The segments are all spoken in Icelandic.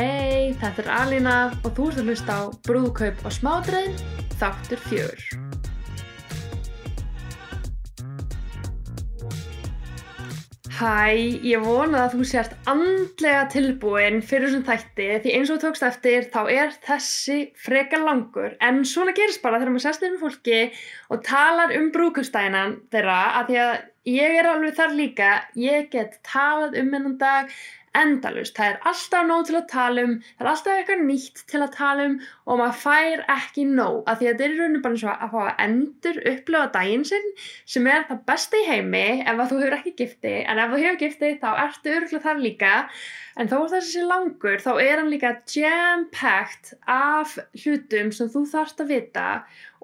Hei, þetta er Alina og þú ert að hlusta á Brúðkaup og smádrein, þáttur fjör. Hæ, ég vona að þú sért andlega tilbúin fyrir þessum þætti því eins og þú tókst eftir þá er þessi freka langur en svona gerist bara þegar maður sest yfir fólki og talar um brúkustæðinan þeirra að því að ég er alveg þar líka, ég get talað um hennan dag endalust, það er alltaf nóg til að tala um það er alltaf eitthvað nýtt til að tala um og maður fær ekki nóg af því að þetta er í rauninu bara eins og að fá að endur upplifa daginn sinn sem er það besta í heimi. Ef þú hefur ekki gifti en ef þú hefur gifti þá ertu örgulega þar líka. En þó er þessi langur þá er hann líka jam-packed af hlutum sem þú þarfst að vita.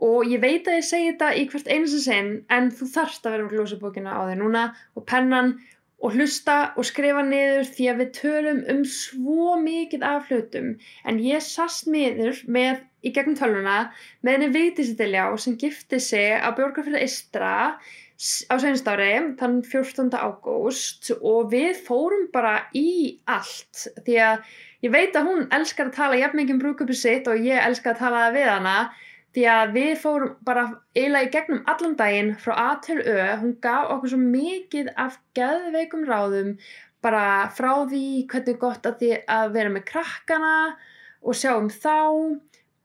Og ég veit að ég segi þetta í hvert einu sinn en þú þarfst að vera með glósabókina á þig núna og pennan og hlusta og skrifa niður því að við tölum um svo mikið af hlutum en ég sast miður með í gegnum töluna með henni Vigdísitilja sem gifti sig á Björgafjörða Istra á senastári þann 14. ágúst og við fórum bara í allt því að ég veit að hún elskar að tala jafn mikið um brúköpið sitt og ég elskar að tala við hana því að við fórum bara eiginlega í gegnum allan daginn frá A til Ö, hún gaf okkur svo mikið af geðveikum ráðum bara frá því hvernig gott að, því að vera með krakkana og sjá um þá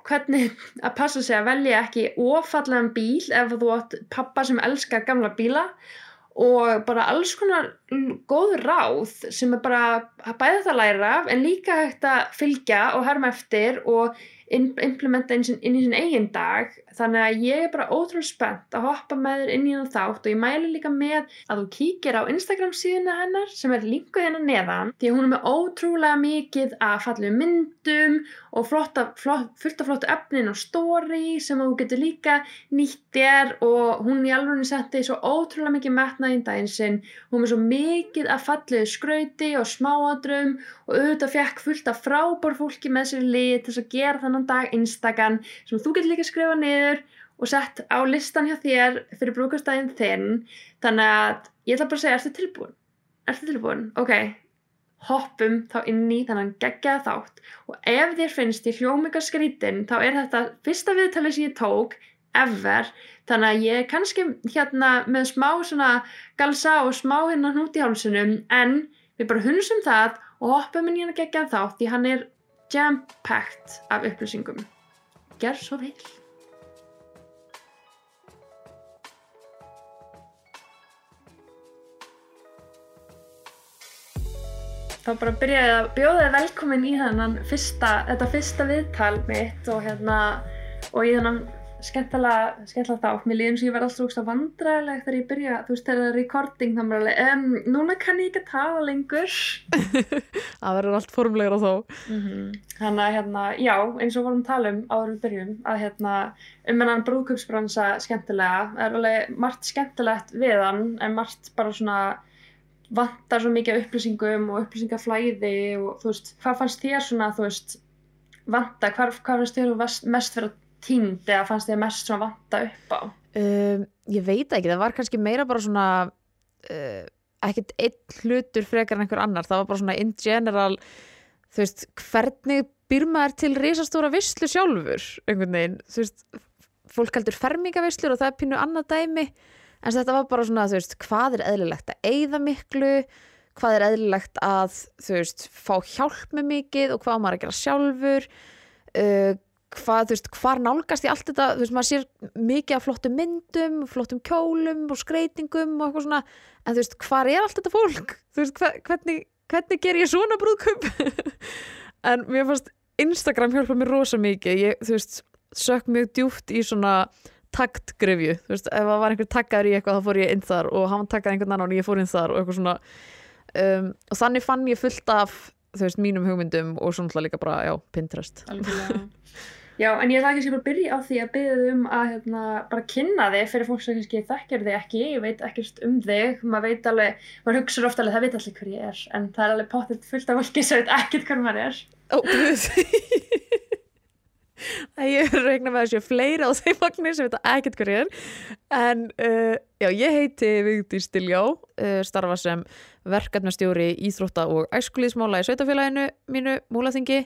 hvernig að passa sig að velja ekki ofallan bíl ef þú átt pappa sem elskar gamla bíla og bara alls konar góð ráð sem er bara að bæða það læra en líka hægt að fylgja og herma eftir og implementa inn, inn í sin eigin dag. Þannig að ég er bara ótrúlega spennt að hoppa með þér inn í það þátt. Og ég mæli líka með að þú kíkir á Instagram síðuna hennar sem er linkuð hennar neðan. Því að hún er með ótrúlega mikið að fallið myndum og flotta, flott, fullt af flottu efnin og story sem þú getur líka nýtt þér. Og hún í alveg setti svo ótrúlega mikið metnað í daginn sinn. Hún er svo mikið að fallið skrauti og smáadrum og auðvitað fekk fullt af frábár fólki með sér lið til að gera þannig þennan dag Instagram sem þú getur líka að skrifa niður og sett á listan hjá þér fyrir brúkastæðin þinn þannig að ég ætla bara að segja, ertu tilbúin? Ertu tilbúin? Ok, hoppum þá inn í þannan geggjað þátt og ef þér finnst í hljómika skrítin þá er þetta fyrsta viðtalið sem ég tók ever, þannig að ég er kannski hérna með smá svona galsa og smá hérna hnút í hálsunum en við bara hunsum það og hoppum inn í hann geggjað þátt því hann er jam-packed af upplýsingum. Gerð svo vel. Þá bara byrjaði að bjóða þið velkomin í þennan fyrsta, þetta fyrsta viðtal mitt og hérna og í þennan skemmtilega, skemmtilega þá mér líðum sem ég verði alltaf úrst að vandræðileg þegar ég byrja, þú veist, þegar það er recording þá mér alveg, um, núna kann ég ekki að tala lengur. Það verður allt formlegur á þá. Mm -hmm. þannig að hérna, já, eins og vorum að tala um áður við byrjum, að hérna um hennan brúðköpsbransa skemmtilega það er alveg margt skemmtilegt við hann en margt bara svona vantar svo mikið upplýsingum og upplýsingaflæði og þú veist, hvað fannst þér svona, þú veist vanta, hvað, hvað fannst þér mest fyrir að týnd eða fannst þið mest svona vanta upp á? Um, ég veit ekki, það var kannski meira bara svona uh, ekkert einn hlutur frekar en einhver annar, það var bara svona in general, þú veist hvernig byr maður til reysastóra visslu sjálfur, einhvern veginn? Þú veist, fólk heldur fermingavisslur og það er pínu annað dæmi. En þetta var bara svona, þú veist, hvað er eðlilegt að eigða miklu, hvað er eðlilegt að, þú veist, fá hjálp með mikið og hvað maður að gera sjálfur? Uh, hvað, þú veist, hvar nálgast ég allt þetta, þú veist, maður sér mikið af flottum myndum, flottum kjólum og skreitingum og eitthvað svona en þú veist, hvar er allt þetta fólk? Þú veist, hvernig, hvernig ger ég svona brúðköp? en mér fannst Instagram hjálpa mér rosa mikið. Ég, þú veist, sök mjög djúft í svona taktgrefju, þú veist, ef það var einhver taggar í eitthvað þá fór ég inn þar og hann taggaði einhvern annan og ég fór inn þar og eitthvað svona. Um, og þannig fann ég fullt af þú veist, mínum hugmyndum og svona líka bara, já, Pinterest Já, en ég ætla ekki að byrja á því að byrja þið um að hérna, bara kynna þig fyrir fólk sem kannski þekkir þig ekki, ég veit ekkert um þig, maður veit alveg, maður hugsa ofta alveg, það veit allir hver ég er, en það er alveg pottitt fullt af fólki sem veit ekkert hver maður er. Ó, veist, ég regna með að séu fleira á þeim vagnir sem veit ekkert hver ég er, En uh, já, ég heiti Vigdís Diljá, uh, starfa sem verkefnastjóri íþrótta og æskulíðsmála í sveitafélaginu mínu múlaþingi.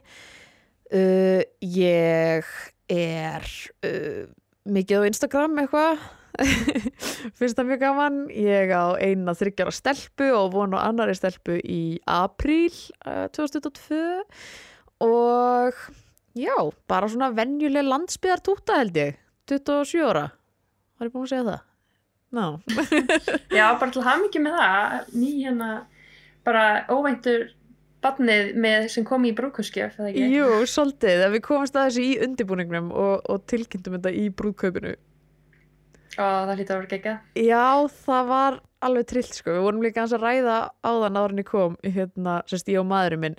Uh, ég er uh, mikið á Instagram eitthvað, finnst það mjög gaman. Ég á eina þryggjara stelpu og von á annari stelpu í apríl uh, 2022 og já, bara svona venjuleg landsbyðartúta held ég, 27 ára. Var ég búin að segja það? Ná. Já, bara til hafa mikið með það, ný hérna, bara óvæntur barnið með sem kom í ekki? Jú, svolítið, við komumst að þessu í undirbúningnum og, og tilkynntum þetta í brúðkaupinu. Og það hlýtur að vera geggjað. Já, það var alveg trillt sko, við vorum líka að ræða áðan áður en ég kom, hérna, sérst ég og maðurinn minn,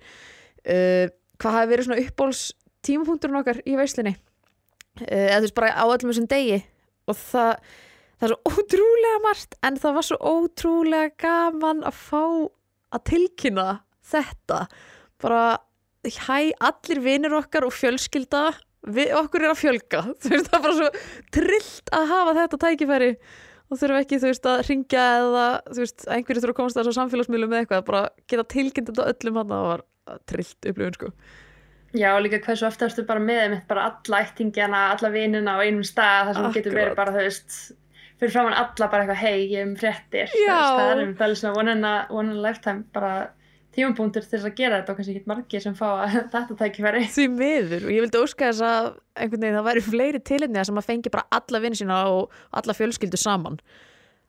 uh, hvað hafi verið svona uppbóls tímapunkturinn okkar í veislinni, uh, eða þú veist bara á öllum þessum degi og það, það er svo ótrúlega margt en það var svo ótrúlega gaman að fá að tilkynna þetta. Bara hæ, allir vinir okkar og fjölskylda við, okkur er að fjölga. Þú veist, það er bara svo trillt að hafa þetta tækifæri. Og þurfa ekki, þú veist, að ringja eða, þú veist, einhverju þurfa að komast að þessu samfélagsmiðlum með eitthvað, bara geta tilkynnt þetta öllum hann, það var trillt upplifun, sko. Já, og líka hversu ofta ertu bara með þeim bara alla ættingjana, alla vinina á einum stað þar sem þú getur verið Akkurat. bara, þú veist fyrir framann alla bara eitthvað, hei, ég er um veist, það er um það er svona one in a, one in a lifetime bara tímapunktur til þess að gera þetta og kannski ekki margir sem fá að þetta tækifæri Því miður, og ég vildi óska þess að einhvern veginn það væri fleiri tilefni sem að fengi bara alla vinni sína og alla fjölskyldu saman.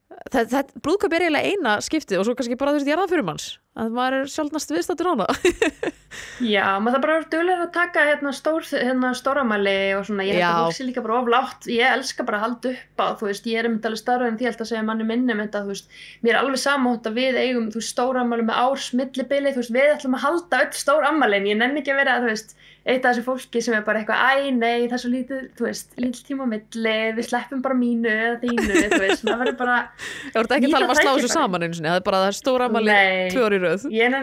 Það, það, brúðkaup er eiginlega eina skiptið og svo kannski bara þú veist, ég er það fyrir manns. Að maður er sjálfnast viðstættur á það. Já, maður það bara er duglega að taka hérna, stór, hérna stóramæli og svona, ég held að fólk sé líka bara oflátt, ég elska bara að halda upp á, þú veist, ég er um alveg starra en því held að segja manni minnum þetta, þú veist, mér er alveg samótt að við eigum, þú veist, stóramæli með árs millibili, þú veist, við ætlum að halda öll stóramælin, ég nenni ekki að vera, þú veist, eitt af þessu fólki sem er bara eitthvað, æ, nei, það er svo lítið, þú veist, lítið tíma á milli, við sleppum bara mínu eða þínu, þú veist, það verður bara, Ég voru ekki að tala um að slá þessu saman einu sinni, það er bara það er stóra amali Nei. tvö ári röð. ég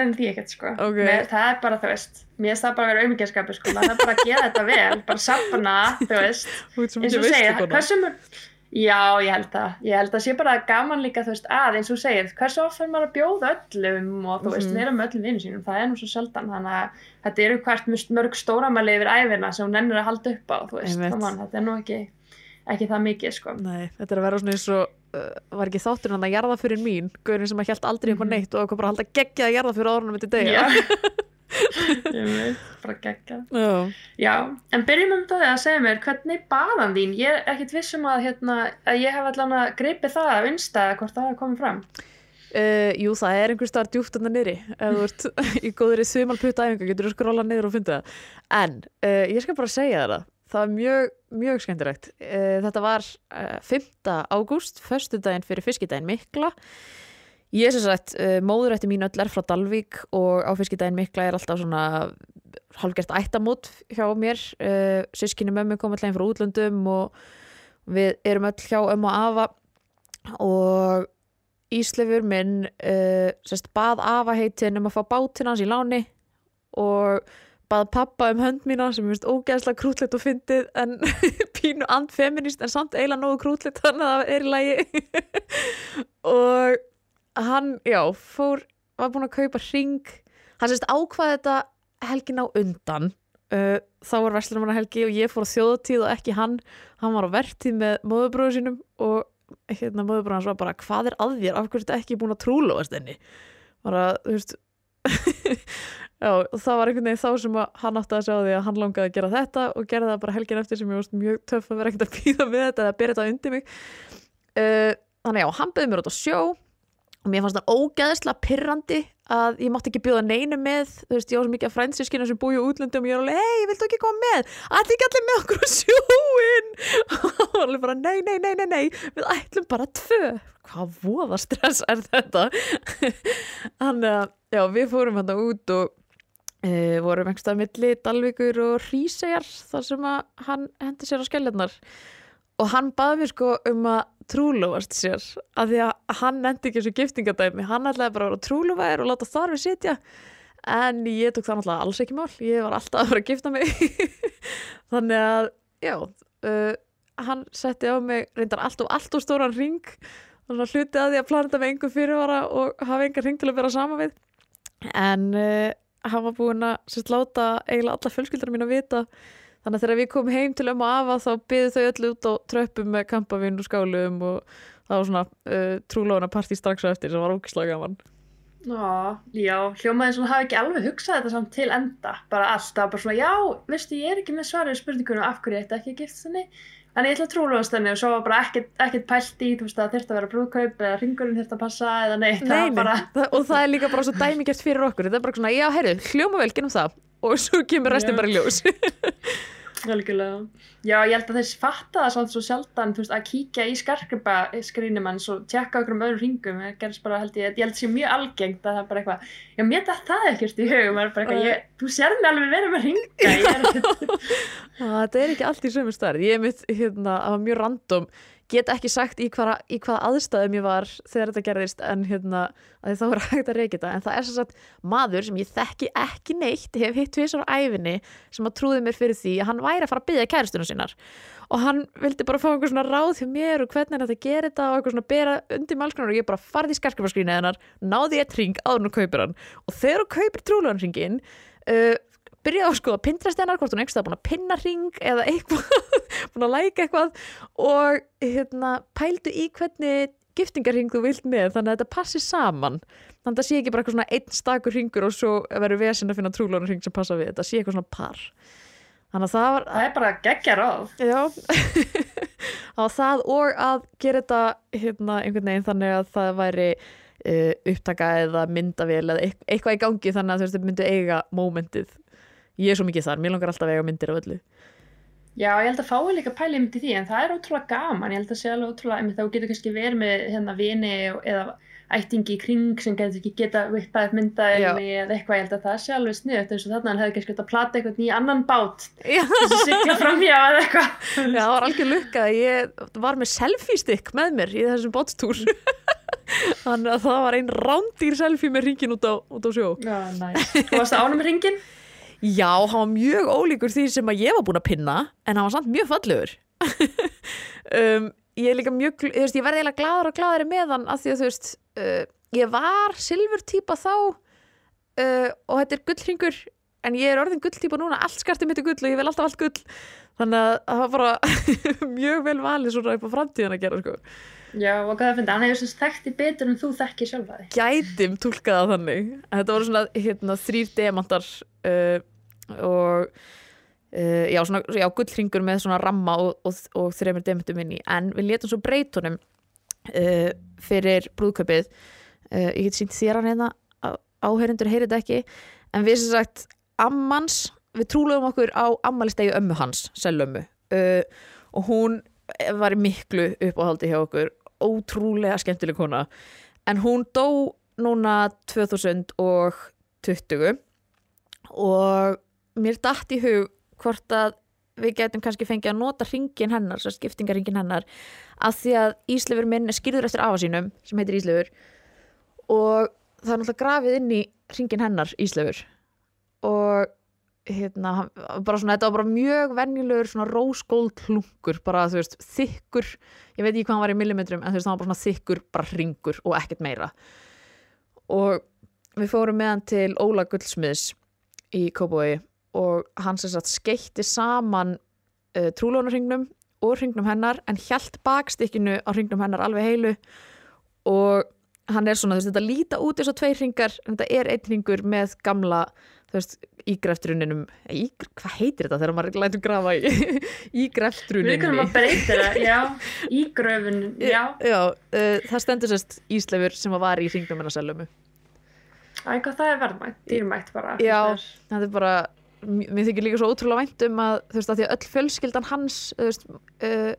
nenni því ekkert, sko, Ok. Mér, það er bara, þú veist, mér finnst það bara að vera auðmyggjaskapi, sko, maður þarf bara að gera þetta vel, bara safna, þú veist, eins og þú segir, já, ég held það, ég held að sé bara gaman líka þú veist, að eins og segir, hversu oft er maður að bjóða öllum og þú veist, Mhm. vera með öllum vinnum sínum, það er nú svo sjaldan þannig að þetta eru hvert mörg stóramæli yfir æfina sem hún nennir að halda upp á þú veist, þannig að þetta er nú ekki ekki það mikið, sko. Nei, þetta er að vera svona eins og uh, var ekki þáttur hann að jarða fyrir mín gaurin sem að hjælt aldrei upp á Mhm. neitt og okkur bara að halda geggja að jarða fyrir árunum þetta já ég veit, bara geggjað. Já. Já, en byrjum um það að segja mér hvernig baðan þín, ég er ekkit viss um að, hérna, að ég hef allan að greipið það af insta hvort það hafi komið fram. Uh, jú, það er einhver staðar djúpt þarna niðri. Ef þú ert í góðri þumalputta æfinga getur þú skróla niður og fundið það. En uh, ég skal bara segja það. Það var mjög, mjög skemmtilegt. Uh, þetta var uh, 5. ágúst föstudaginn fyrir fiskidaginn mikla ég er sem sagt uh, móðurætti mín öll er frá Dalvík og á fiskidaginn mikla er alltaf svona hálfgert ættamót hjá mér. Uh, sískinni mömmu kom alltaf frá útlöndum og við erum öll hjá ömmu og afa. Og Íslefur minn uh, sest, bað afa heitin um að fá bátinn hans í láni og bað pappa um hönd mína sem ég finnst ógeðslega krútlegt og fyndið en pínu andfeminist en samt eiginlega nógu krútlegt þannig að það er í lagi. Og hann, já, fór var búinn að kaupa ring hann sérst ákvaði þetta helgin á undan. Uh, þá var Vestlunum helgi og ég fór á þjóðatíð og ekki hann. Hann var á vertíð með móðurbróðu sínum og hérna móðurbróðu hans var bara hvað er að þér, af hverju þetta ekki búin að trúlóast henni? Bara, þú veist já, það var einhvern veginn þá sem hann átti að sjá því að hann langaði að gera þetta og gerði það bara helgin eftir sem ég varst mjög töff að vera ekkert að býða með þetta eða bera þetta undir mig. Uh, þannig já, hann byrði mér út á sjó og mér fannst það ógeðslega pirrandi að ég mátti ekki bjóða neinu með. Þú veist, ég var svo mikið af frændsískina sem búi útlöndum og ég er alveg, hei, viltu ekki koma með? Allir ekki allir með okkur á sjóin og hann var alveg bara, nei, nei, nei, nei, nei við ætlum bara tvö. Hvað voða stress er þetta? Þannig að, já, við fórum hann út og uh, vorum einhverstað milli Dalvíkur og Hríseyjar þar sem að hann hendi sér á skelljarnar og hann baði mér sko um að trúlóast sér af því að hann endi ekki þessu giftingadæmi. Hann ætlaði bara að vera trúlóvæðir og láta þar við sitja. En ég tók það náttúrulega alls ekki mál. Ég var alltaf að fara að gifta mig. Þannig að já uh, hann setti á mig reyndar allt og allt og stóran ring og svona hluti að því að plana þetta með einhver fyrirvara og hafa engar ring til að vera sama við. En uh, hann var búinn að sérst láta eiginlega alla fjölskyldar mín að vita þannig að þegar við komum heim til og afa þá byðu þau öll út á tröppum með kampavinn og skálum og það var svona uh, trúlóna partí strax eftir sem var ógislega gaman. Ó, já, hljómaði svona hafi ekki alveg hugsað þetta samt til enda. Bara alltaf, bara svona, já, veistu, ég er ekki með svarið spurningunum af hverju ætti ekki að gift þenni en ég ætla að trúlast þenni og svo var bara ekkert, pælt í, þú veist, að þurft að vera brúðkaup eða ringurinn þurft að passa eða neitt. Það Nei, var bara, það, og það er líka bara svo dæmigert fyrir okkur. Þetta er bara svona, já, heyrðu, hljóma vel genum það og svo kemur restin bara ljós. Algjörlega. Já, ég held að þeir fatta það svolítið svo sjaldan, veist, að kíkja í skarkripa skrínum hans og tjekka okkur um öðrum ringum, það ég, held að sé mjög algengt að það er bara eitthvað, já, mér datt það ekkert í hugum, það eitthvað, ég, þú sérð mig alveg verið með ringa, ekkert það er ekki allt í sömu starf ég mitt, hérna, það var mjög random get ekki sagt í hvaða, í hvaða aðstæðum ég var þegar þetta gerðist en hérna, að þá er hægt að reykja þetta. En það er svo sagt maður sem ég þekki ekki neitt hef hitt tvisar á æfinni sem að trúði mér fyrir því að hann væri að fara að byggja kæristunum sinnar og hann vildi bara fá einhver svona ráð hjá mér og hvernig er þetta að gera þetta og eitthvað svona bera undir málskonar og ég bara farði í skarkrifarskrýna hennar náði ég eitt ring áður hún kaupir hann. Og þegar hún kaupir trúluanringin uh, byrjaði á að skoða Pinterest hennar hvort hún einhverstað búin að pinna ring eða eitthvað, búin að læka eitthvað. Og hérna, pældu í hvernig giftingarring þú vilt með þannig að þetta passi saman. Þannig að það sé ekki bara eitthvað svona einn stakur ringur og svo verður vesinn að finna trúlunarring sem passa við þetta. Sé eitthvað svona par. Þannig að það var það er bara geggja ráð. Já, á það og að gera þetta hérna, einhvern veginn þannig að það væri uh, upptaka eða myndavél eða eit- eitthvað í gangi þannig að þú veist, þau myndu eiga mómentið. Ég er svo mikið þar, mér langar alltaf að eiga myndir af öllu. Já, ég held að fái líka pæli einmitt í því, en það er ótrúlega gaman, ég held að sé alveg ótrúlega, einmitt þá getur kannski verið með hérna vini og- eða ættingi í kring sem getur ekki geta vippað myndaðinni eða eitthvað, ég held að það sé alveg sniðut eins og þarna hann hefði kannski gett að plata eitthvað í annan bát Já, þess að sigla framhjá eða eitthvað. Já, það var algjör lukka að ég var með selfie stick með mér í þessum bótstúr. Þannig að það var ein rándýr selfie með ringin út á, út á sjó. Já, næs. Þú varst ánum með ringin? Já, hann var mjög ólíkur því sem að ég var búin að pinna en hann var samt mjög fallegur um, ég er líka mjög þú veist, ég verði eiginlega gladur og gladari með hann af því að þú veist uh, ég var silfur típa þá uh, og þetta er gullringur en ég er orðin gulltípa núna allt skartið mitt er gull og ég vil alltaf allt gull þannig að það var bara mjög vel valið svona upp á framtíðan að gera sko. Já, og hvað það finnst, hann hefur sem þekkti betur en þú þekkir sjálfa þig. gætim túlkaða þannig þetta voru svona hérna, þrýr demantar uh, og uh, já, svona, já, gullringur með svona ramma og, og, og þreymur demantum inn í. En við letum svo breytunum uh, fyrir brúðköpið uh, ég get sínt þér hann hérna. Áheyrendur heyrið ekki. En við sem sagt ammans, við trúluðum okkur á ammælistegi ömmu hans, selömmu og hún var miklu uppáhaldi hjá okkur. Ótrúlega skemmtileg kona. En hún dó núna 2020 og mér datt í hug hvort að við getum kannski fengið að nota ringin hennar, svo skiptingaringin hennar af því að Íslefur minn er skýrður eftir afa sínum sem heitir Íslefur og það er náttúrulega grafið inn í ringin hennar Íslefur og hérna, bara svona, þetta var bara mjög venjulegur svona rósgóld hlungur bara þú veist, þykkur ég veit ekki hvað hann var í millimetrum, en þú veist, hann var bara svona þykkur bara ringur og ekkert meira. Og við fórum með hann til Óla Gullsmiðs í Kópói og hann sem sagt skeitti saman uh, trúlónarringnum og ringnum hennar en hjælt bakstykkinu á ringnum hennar alveg heilu og hann er svona, þú veist, þetta líta út eins og tveir ringar en þetta er einn ringur með gamla þú veist, ígrefturuninum í, hvað heitir þetta þegar maður lætur grafa í Við ígrefturuninni kunum að breyta það, já, í gröfun, já. Já, uh, það stendur sérst Íslefur sem var í ringnum hennar seljumu það er verðmætt, dýrmætt bara. Já. þetta er bara mér þykir líka svo ótrúlega vænt um að þú veist að því að öll fjölskyldan hans veist, uh,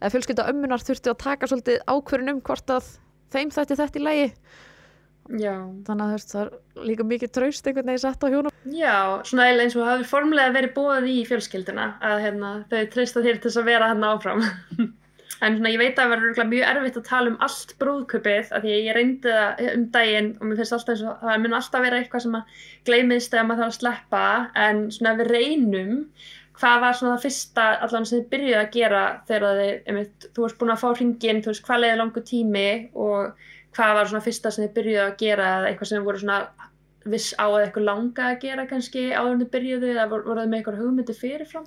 eða fjölskylda ömmunar þurfti að taka svolítið ákvörun um hvort að þeim þætti þetta í lagi Já. þannig að þú veist það er líka mikið traust einhvern veginn sett á hjónum Já, svona eiginlega eins og hafi formlega verið búið í fjölskylduna að hérna, þau treysta þér til þess að vera hann áfram. en svona ég veit að það örugglega mjög erfitt að tala um allt brúðköpið af því að ég reyndi það um daginn og mér finnst alltaf og það mun alltaf vera eitthvað sem að gleymist eða maður þarf að sleppa en svona við reynum hvað var svona það fyrsta allan sem þið byrjuði að gera þegar þið, einmitt, þú varst búin að fá hringin, þú veist, hvað leiði langu tími og hvað var svona fyrsta sem þið byrjuði að gera eða eitthvað sem voru svona viss á að eitthvað langa að gera kannski áður en þið byrjuði eða voru, voru þið með eitthvað hugmyndi fyrirfram?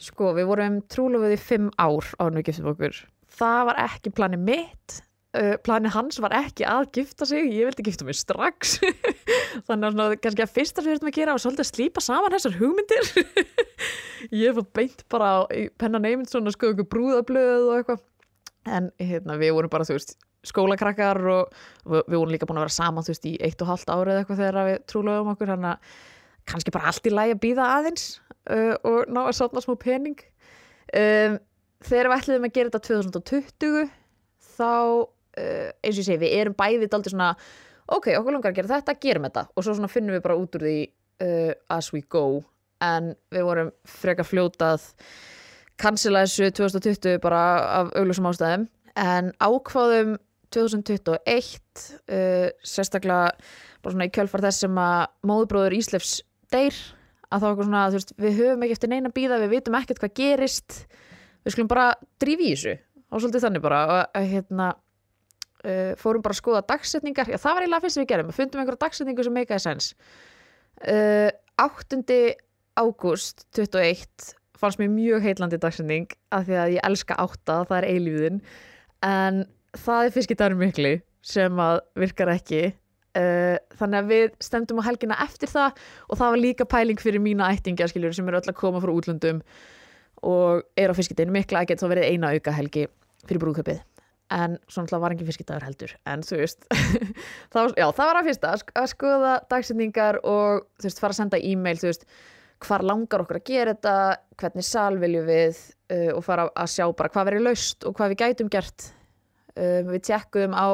Sko, við vorum trúlofið í fimm ár á nú giftum okkur. Það var ekki planið mitt. Uh, planið hans var ekki að gifta sig. Ég vildi gifta mig strax. Þannig að svona, kannski að fyrsta sem við höfum að gera var svolítið að slípa saman þessar hugmyndir. ég var beint bara á penna Neymundsson að skoða ykkur brúðablöð og eitthvað. En hérna, við vorum bara, þú veist, skólakrakkar og við, við vorum líka búin að vera saman, þú veist, í eitt og halvt árið eitthvað þegar við trúlofum okkur. Þannig að kannski bara allt í lægi að býða aðeins uh, og ná að sátna smá pening. Um, þegar við ætliðum að gera þetta 2020 þá uh, eins og ég segi, við erum bæðið aldrei svona, ok, okkur langar að gera þetta gerum þetta. Og svo svona finnum við bara út úr því uh, as we go. En við vorum frekar fljótað cancela þessu 2020 bara af auglúsum ástæðum. En ákváðum 2021 uh, sérstaklega bara svona í kjölfar þess sem að móðbróður Íslefs deyr að þá svona, veist, við höfum ekki eftir neina bíða, við vitum ekkert hvað gerist. Við skulum bara drífi í þessu. Og svolítið þannig bara og hérna uh, fórum bara að skoða dagsetningar, já það var eiginlega fyrst sem við gerum við fundum einhverja dagsetningu sem meikaði sens uh, 8. ágúst 21 fannst mér mjög heitlandi dagsetning af því að ég elska átta, það er eilífiðin en það er fiskidagur miklu sem að virkar ekki Uh, þannig að við stemdum á helgina eftir það og það var líka pæling fyrir mína ættinga skiljur sem eru öll að koma frá útlöndum og er á fiskideginu mikla að geta þá verið eina auka helgi fyrir brúðköpið en svona var engin fiskidagur heldur. En þú veist það já, það var að fyrsta að skoða dagsetningar og þú veist fara að senda e-mail þú veist hvar langar okkur að gera þetta hvernig sal viljum við uh, og fara að sjá bara hvað verið laust og hvað við gætum gert. Uh, við tjekkuðum á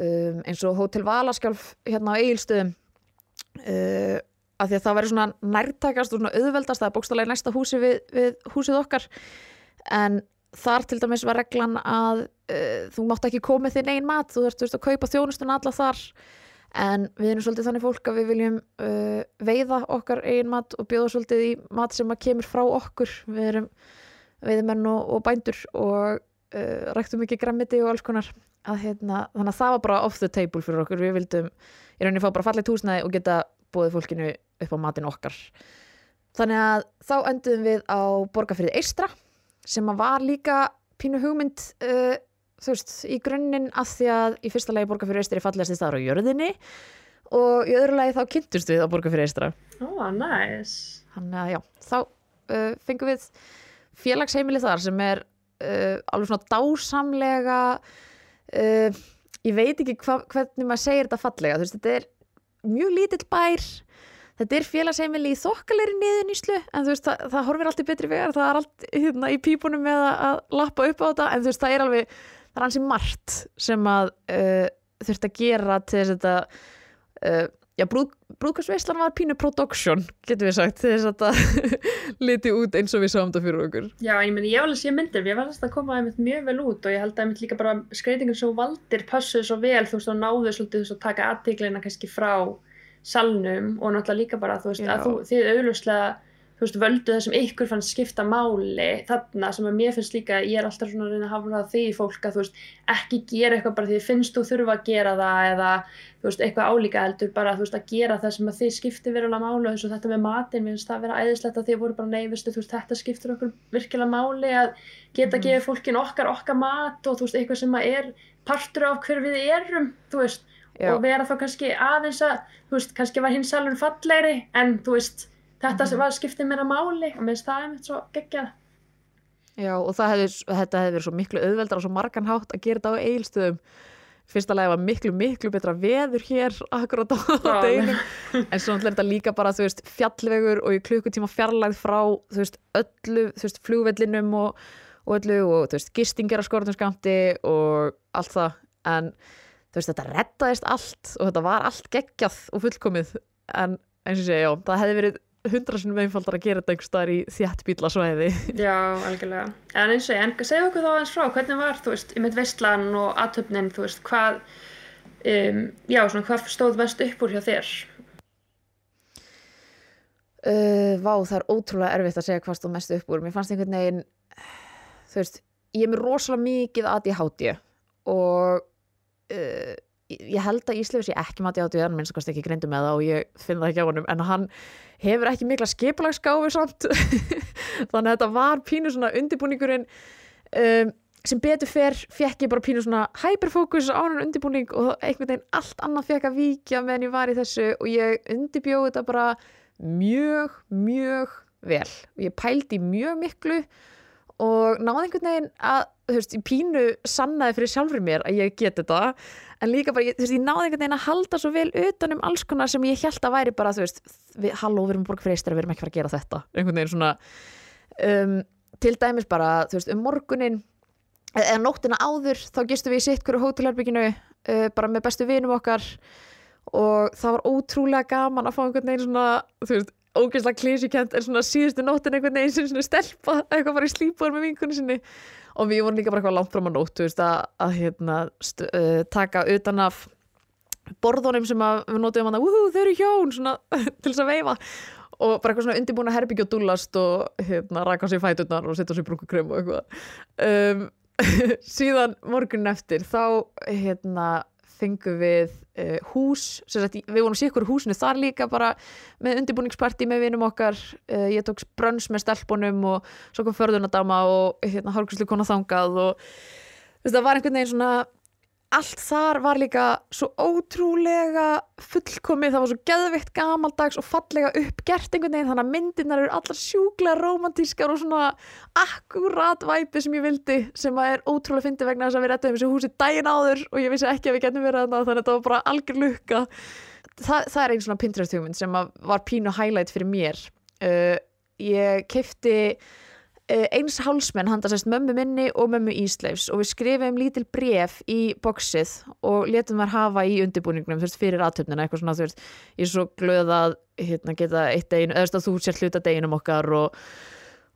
um, eins og Hotel Valaskjálf hérna á Egilstöðum uh, af því að það væri svona nærtækast og svona auðveldast, það er bókstallega næsta húsi við, við húsið okkar. En þar til dæmis var reglan að uh, þú mátt ekki komið þinn einn mat, þú þurft að kaupa þjónustun alla þar. En við erum svolítið þannig fólk að við viljum uh, veiða okkar einn mat og bjóða svolítið í mat sem að kemur frá okkur. Við erum veiðmenn og, og bændur og uh, ræktum ekki grammiti og alls konar. Að, hérna, þannig að það var bara off the table fyrir okkur. Við vildum í rauninni fá bara fallið túsnaði og geta bóðið fólkinu upp á matin okkar. Þannig að þá enduðum við á borgarfyrði Eistra sem var líka pínu hugmynd uh, þú veist, í grunninn að því að í fyrsta lagi borgarfyrði Eistra er fallegast í staðar á jörðinni og í öðru lagi þá kynntust við á borgarfyrði Eistra oh, nice Þannig að já, þá uh, fengum við félagsheimili þar sem er uh, alveg svona dásamlega uh, ég veit ekki hva, hvernig maður segir þetta fallega. Þú veist, þetta er mjög lítill bær þetta er félagsheimili í þokkalegri niðuníslu en þú veist, það, það horfir allt í betri vegar það er allt hérna, í pípunum með að, að lappa upp á þetta, en þú veist, það er alveg það er hansi margt sem að uh, þurft að gera til þess að uh, já, brúð, brúðkvæmsveislan var pínu production, getur við sagt þess að þetta liti út eins og við sáum þetta fyrir okkur. Já, ég meni, ég var alveg sé myndir ég var að koma einmitt mjög vel út og ég held að einmitt líka bara skreitingin svo valdir passuð svo vel, þú veist, og náðu svolítið þú veist, að taka aðtíklina kannski frá salnum og náttúrulega líka bara þú veist, Já. að þú, þið auðvuslega þú veist, völdu það sem ykkur fannst skipta máli þarna sem að mér finnst líka ég er alltaf svona að reyna að hafa því fólk að þú veist, ekki gera eitthvað bara því þið finnst þú þurfa að gera það eða þú veist, eitthvað álíka heldur bara þú veist, að gera það sem að þið skiptir verulega máli og þess að þetta með matin, mér finnst það að vera æðislegt að þið voru bara neyfistu, þú veist, þetta skiptir okkur virkilega máli að geta Mhm. gefið fólkin okkar okkar mat og þú veist, eitthvað sem að er partur af hver við erum, þú veist Já. og vera þá kannski aðeins að þú veist, kannski var hinn salur fallegri en þú veist, þetta sem var skiptið mér að máli og mér finnst það einmitt svo geggjað. Já, og hefði, þetta hefði verið svo miklu auðveldar og svo margan hátt að gera þetta á eilstöðum fyrsta lagi var miklu, miklu betra veður hér akkurat á Já. deginum. En svo er þetta líka bara, þú veist, fjallvegur og í klukkutíma fjarlægð frá, þú veist, öllu, þú veist, flugvellinum og, og öllu og, þú veist, gistingir á skortum skamti og allt það, en þú veist, þetta rettaðist allt og þetta var allt geggjað og fullkomið. En eins og segja, já, það hefði verið hundra sinni meðfaldar að gera þetta einhver staðar í þjætt bílasvæði Já, algjörlega. En eins og ég, en segðu okkur þá aðeins frá, hvernig var, þú veist, í mitt veistlan og aðtöfnin, þú veist, hvað, um, já, svona, hvað stóð mest upp úr hjá þér? uh, vá, það er ótrúlega erfitt að segja hvað stóð mest upp úr mér fannst einhvern veginn þú veist, ég er með rosalega mikið ADHD og uh, ég held að Ísleifur sé ekki með ADHD en minnst ekki greindu með það og ég finn það ekki á honum en hann hefur ekki mikla skiplagsgáfi samt. Þannig að þetta var pínu svona undirbúningurinn um, sem betur fer fekk ég bara pínu svona hyperfókus á hann undirbúning og einhvern veginn allt annað fekk að víkja meðan ég var í þessu og ég undirbjóði þetta bara mjög, mjög vel. Og ég pældi mjög miklu og náði einhvern veginn að, þú veist, í pínu sannaði fyrir sjálfur mér að ég geti þetta en líka bara, ég, þú veist, ég náði einhvern veginn að halda svo vel utanum alls konar sem ég held að væri bara, þú veist, við, halló, við erum borg fyrir eistir við erum ekki fara að gera þetta, einhvern veginn svona um, til dæmis bara, þú veist, um morgunin eða nóttina áður, þá gistum við í sitt hverju hótelherbygginu, uh, bara með bestu vinum okkar. Og það var ótrúlega gaman að fá einhvern veginn svona, þú veist, ógeðslega klísikent en svona síðustu nóttin einhvern veginn sem svona stelpa eitthvað bara í slípur með vinkunni sinni og við vorum líka bara eitthvað langt fram á nótt veist, að, að hérna, st, uh, taka utan af borðunum sem við notum að þau eru hjón svona, til þess að veifa. Og bara eitthvað svona undirbúna herbyggja og dúlast og hérna, raka sér fæturnar og setja sér brúkukrem og eitthvað. Um, síðan morgunin eftir þá hérna fengum við uh, hús sagt, við vorum síkur húsinu þar líka bara með undirbúningsparti með vinum okkar. Uh, ég tók brönns með stelpunum og svo kom förðunadama og hérna hálfkvæmslu kona þangað og það var einhvern veginn svona allt þar var líka svo ótrúlega fullkomið, það var svo geðvikt gamaldags og fallega uppgert einhvern veginn þannig að myndirnar eru allar sjúklega romantískar og svona akkurat væpi sem ég vildi sem að er ótrúlega fyndi vegna þess að við rettum þessu húsi dægin áður og ég vissi ekki að við getum verið þannig að þetta var bara algjör lukka. Þa, það er einn svona Pinterest hugmynd sem var pínu highlight fyrir mér. Uh, ég kefti eins hálsmenn handa sérst mömmu minni og mömmu Ísleifs. Og við skrifum lítil bref í bóksið og letum þær hafa í undirbúningnum veist, fyrir aðtöfnina eitthvað svona þú veist. Ég er svo glöð að hérna, geta eitt degin eða þú sér hluta deginum okkar og,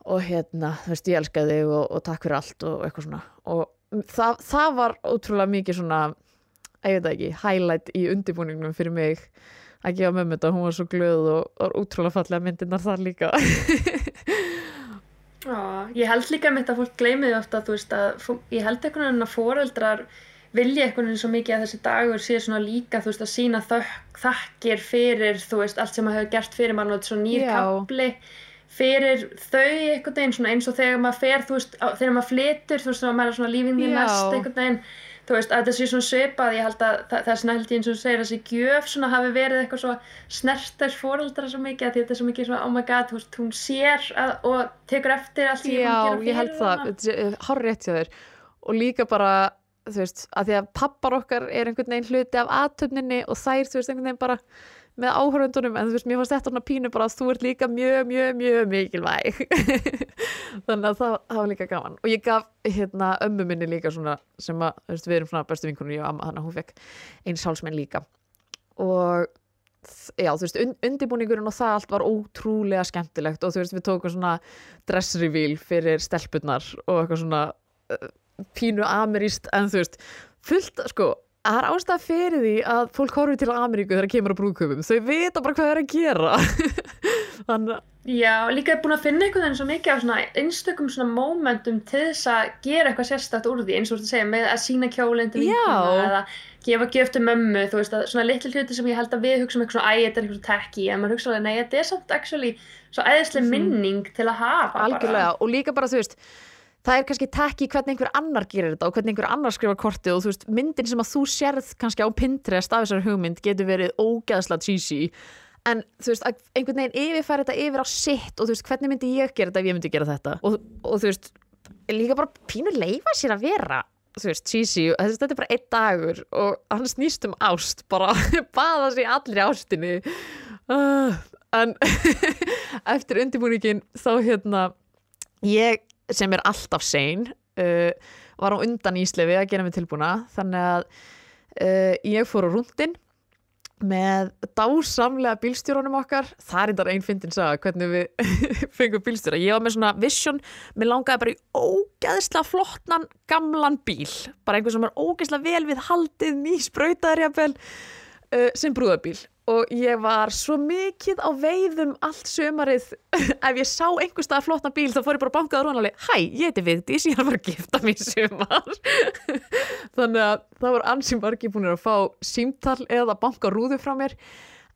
og hérna þú veist ég elska þig og, og takk fyrir allt og eitthvað svona. Og það, það var ótrúlega mikið svona ég veit ekki, highlight í undirbúningnum fyrir mig að gefa mömmu þetta, hún var svo glöð og, og ótrúlega fallega myndirnar þar líka Já, ég held líka mitt að fólk gleymiði ofta að þú veist að ég held einhvern veginn að foreldrar vilja einhvern veginn svo mikið að þessi dagur sé svona líka þú veist að sína þök, þakkir fyrir þú veist allt sem maður hefur gert fyrir mann og þetta svona nýr kapli fyrir þau einhvern veginn svona eins og þegar maður fer þú veist á, þegar maður flytur þú veist og maður er svona lífingin næst einhvern veginn þú veist, að þetta sé svona svipað ég held að það er svona held ég eins og þú segir þessi gjöf svona hafi verið eitthvað svo snertars fóreldra svo mikið að þetta er svo mikið svona oh my god, þú veist, hún sér að, og tekur eftir allt því Já, ég held það, hár rétt hjá þér. Og líka bara, þú veist að því að pappar okkar er einhvern veginn hluti af aðtöfninni og þær, þú veist, einhvern veginn bara með áhöröndunum en þú veist, mér fannst þetta svona pínu bara að þú ert líka mjög, mjög, mjög mikilvæg þannig að það, það var líka gaman. Og ég gaf hérna ömmu minni líka svona sem að, þú veist, við erum svona bestu vinkunni og amma, þannig að hún fekk eins hálsmenn líka. Og já, þú veist, und, undibúningurinn og það allt var ótrúlega skemmtilegt. Og þú veist, við tókum svona dress reveal fyrir stelpunnar og eitthvað svona uh, pínu ameríst en þú veist, fullt, sko Það er ástæða fyrir því að fólk horfið til Ameríku þegar það kemur á brúðköpum. Þau vita bara hvað það er að gera. Þannig... Já, líka er búin að finna einhvern veginn svo mikið á svona einstökum svona mómentum til þess að gera eitthvað sérstætt úr því eins og þú segja með að sína kjólinn til vinkuna eða gefa gjöf til mömmu, þú veist að svona litli hluti sem ég held að við hugsa um eitthvað svona æg, þetta er eitthvað tekki, en maður hugsa alveg, nei, þetta er samt actually svo æðislega mhm. minning til að hafa. Algjörlega, bara. og líka bara þú veist það er kannski tekki hvernig einhver annar gerir þetta og hvernig einhver annar skrifa kortið og þú veist, myndin sem að þú sérð kannski á Pinterest af þessar hugmynd getur verið ógæðslega cheesy. En þú veist, einhvern veginn yfirfæri þetta yfir á sitt og þú veist, hvernig myndi ég gera þetta ef ég myndi gera þetta? Og, og þú veist, líka bara pínu leifa sér að vera þú veist, cheesy, þetta er bara einn dagur og hann snýst um ást bara baða sér allir í ástinni. Uh, en eftir undirbúningin þá hérna ég sem er alltaf sein uh, var á undan Íslefi að gera mig tilbúna. Þannig að uh, ég fór á rundin með dásamlega bílstjóranum okkar. Það er þetta einn fyndin saga hvernig við fengum bílstjóra. Ég var með svona vision, mér langaði bara í ógeðslega flottnan gamlan bíl. Bara einhvern sem er ógeðslega vel við haldið jafnvel uh, sem brúðabíl og ég var svo mikið á veiðum allt sömarið ef ég sá einhver stað flotna bíl þá fór ég bara að bankaða rónaleg hæ, ég heiti Vigdís, ég er að fara að gifta mér sömar þannig að það voru ansið margir búin að fá símtal eða banka rúðu frá mér.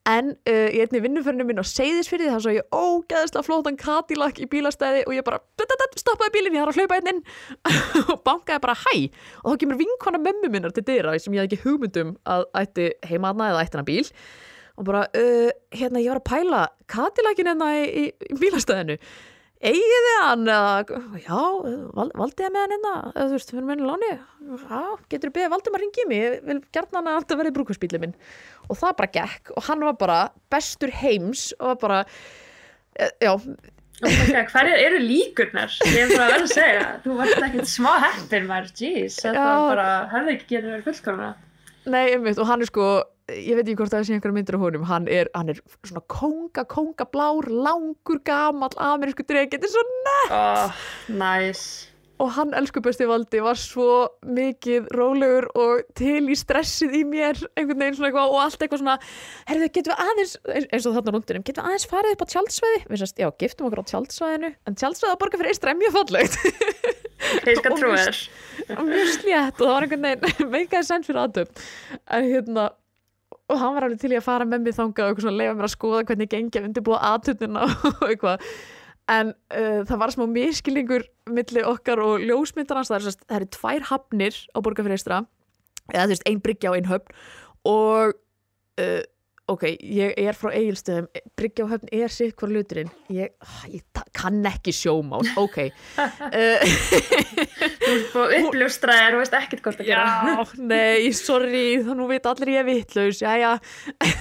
En uh, í einni vinnuförnum minn á Seyðisfyrði þá svo ég ógeðslega flottan Cadillac í bílastæði og ég bara stoppaði bílinn, ég þarf að hlaupa einn inn. Og bankaði bara hæ? Og þá kemur vinkona mömmu minnar til dyra sem ég hafði ekki hugmyndum að ætti heimaðna eða ætti hana bíl og bara, uh, hérna ég var að pæla Cadillacin hérna í, í, bílastæðinu. Eigið þið hann eða, já, val, valdið ég með hann hérna? Þú veist, erum ennig láni. Já, getur þú beðið valdið maður ringi mig? Ég vil gerna hann að alltaf verið brúkvæsbílið minn. Og það bara gekk. Og hann var bara bestur heims og var bara e, já, hverjar eru líkurnar? Ég er bara að vera að segja, þú varst ekkert smá heppin maður, jeez, þetta var bara, hefði ekki getur verið fullkomna. nei, einmitt. Og hann er sko ég veit ekki hvort það sé einhverja myndir á honum. Hann er, hann er svona konga, konga blár langur, gamall, amerísku dreg þetta er svo Oh, nice. og hann, elsku besti valdi, var svo mikið rólegur og til í stressið í mér, einhvern veginn svona eitthvað og allt eitthvað svona, herðu, getum við aðeins eins- og þarna rúndinum, getum við aðeins farið upp á tjaldsvæði? Við sérst, já, giftum okkur á tjaldsvæðinu. En tjaldsvæði að borga fyrir eistra er mjög fallegt. Ég skal mjög- þér. og mjög slétt og það var einhvern veginn meikaði sens fyrir aðtöp en hérna og hann var alveg til í að fara með mig þangað og leifa mér að skoða hvernig gengi að undirbúa aðtöpnina og eitthvað. En uh, það var smá miskilningur milli okkar og ljósmyndarans. Það er, eru tvær hafnir á Borgarfyrirstra eða þú veist, ein bryggja á ein höfn. Og uh, ok, ég er frá eigilstöðum bryggja á höfn er sitt hvar luturinn ég, ah, ég kann ekki sjómál ok uh, Þú ert búið uppljóstraðir og veist ekkert hvort að gera. Já, nei, sorry, þá nú veit allir ég er vitlaus, jæja.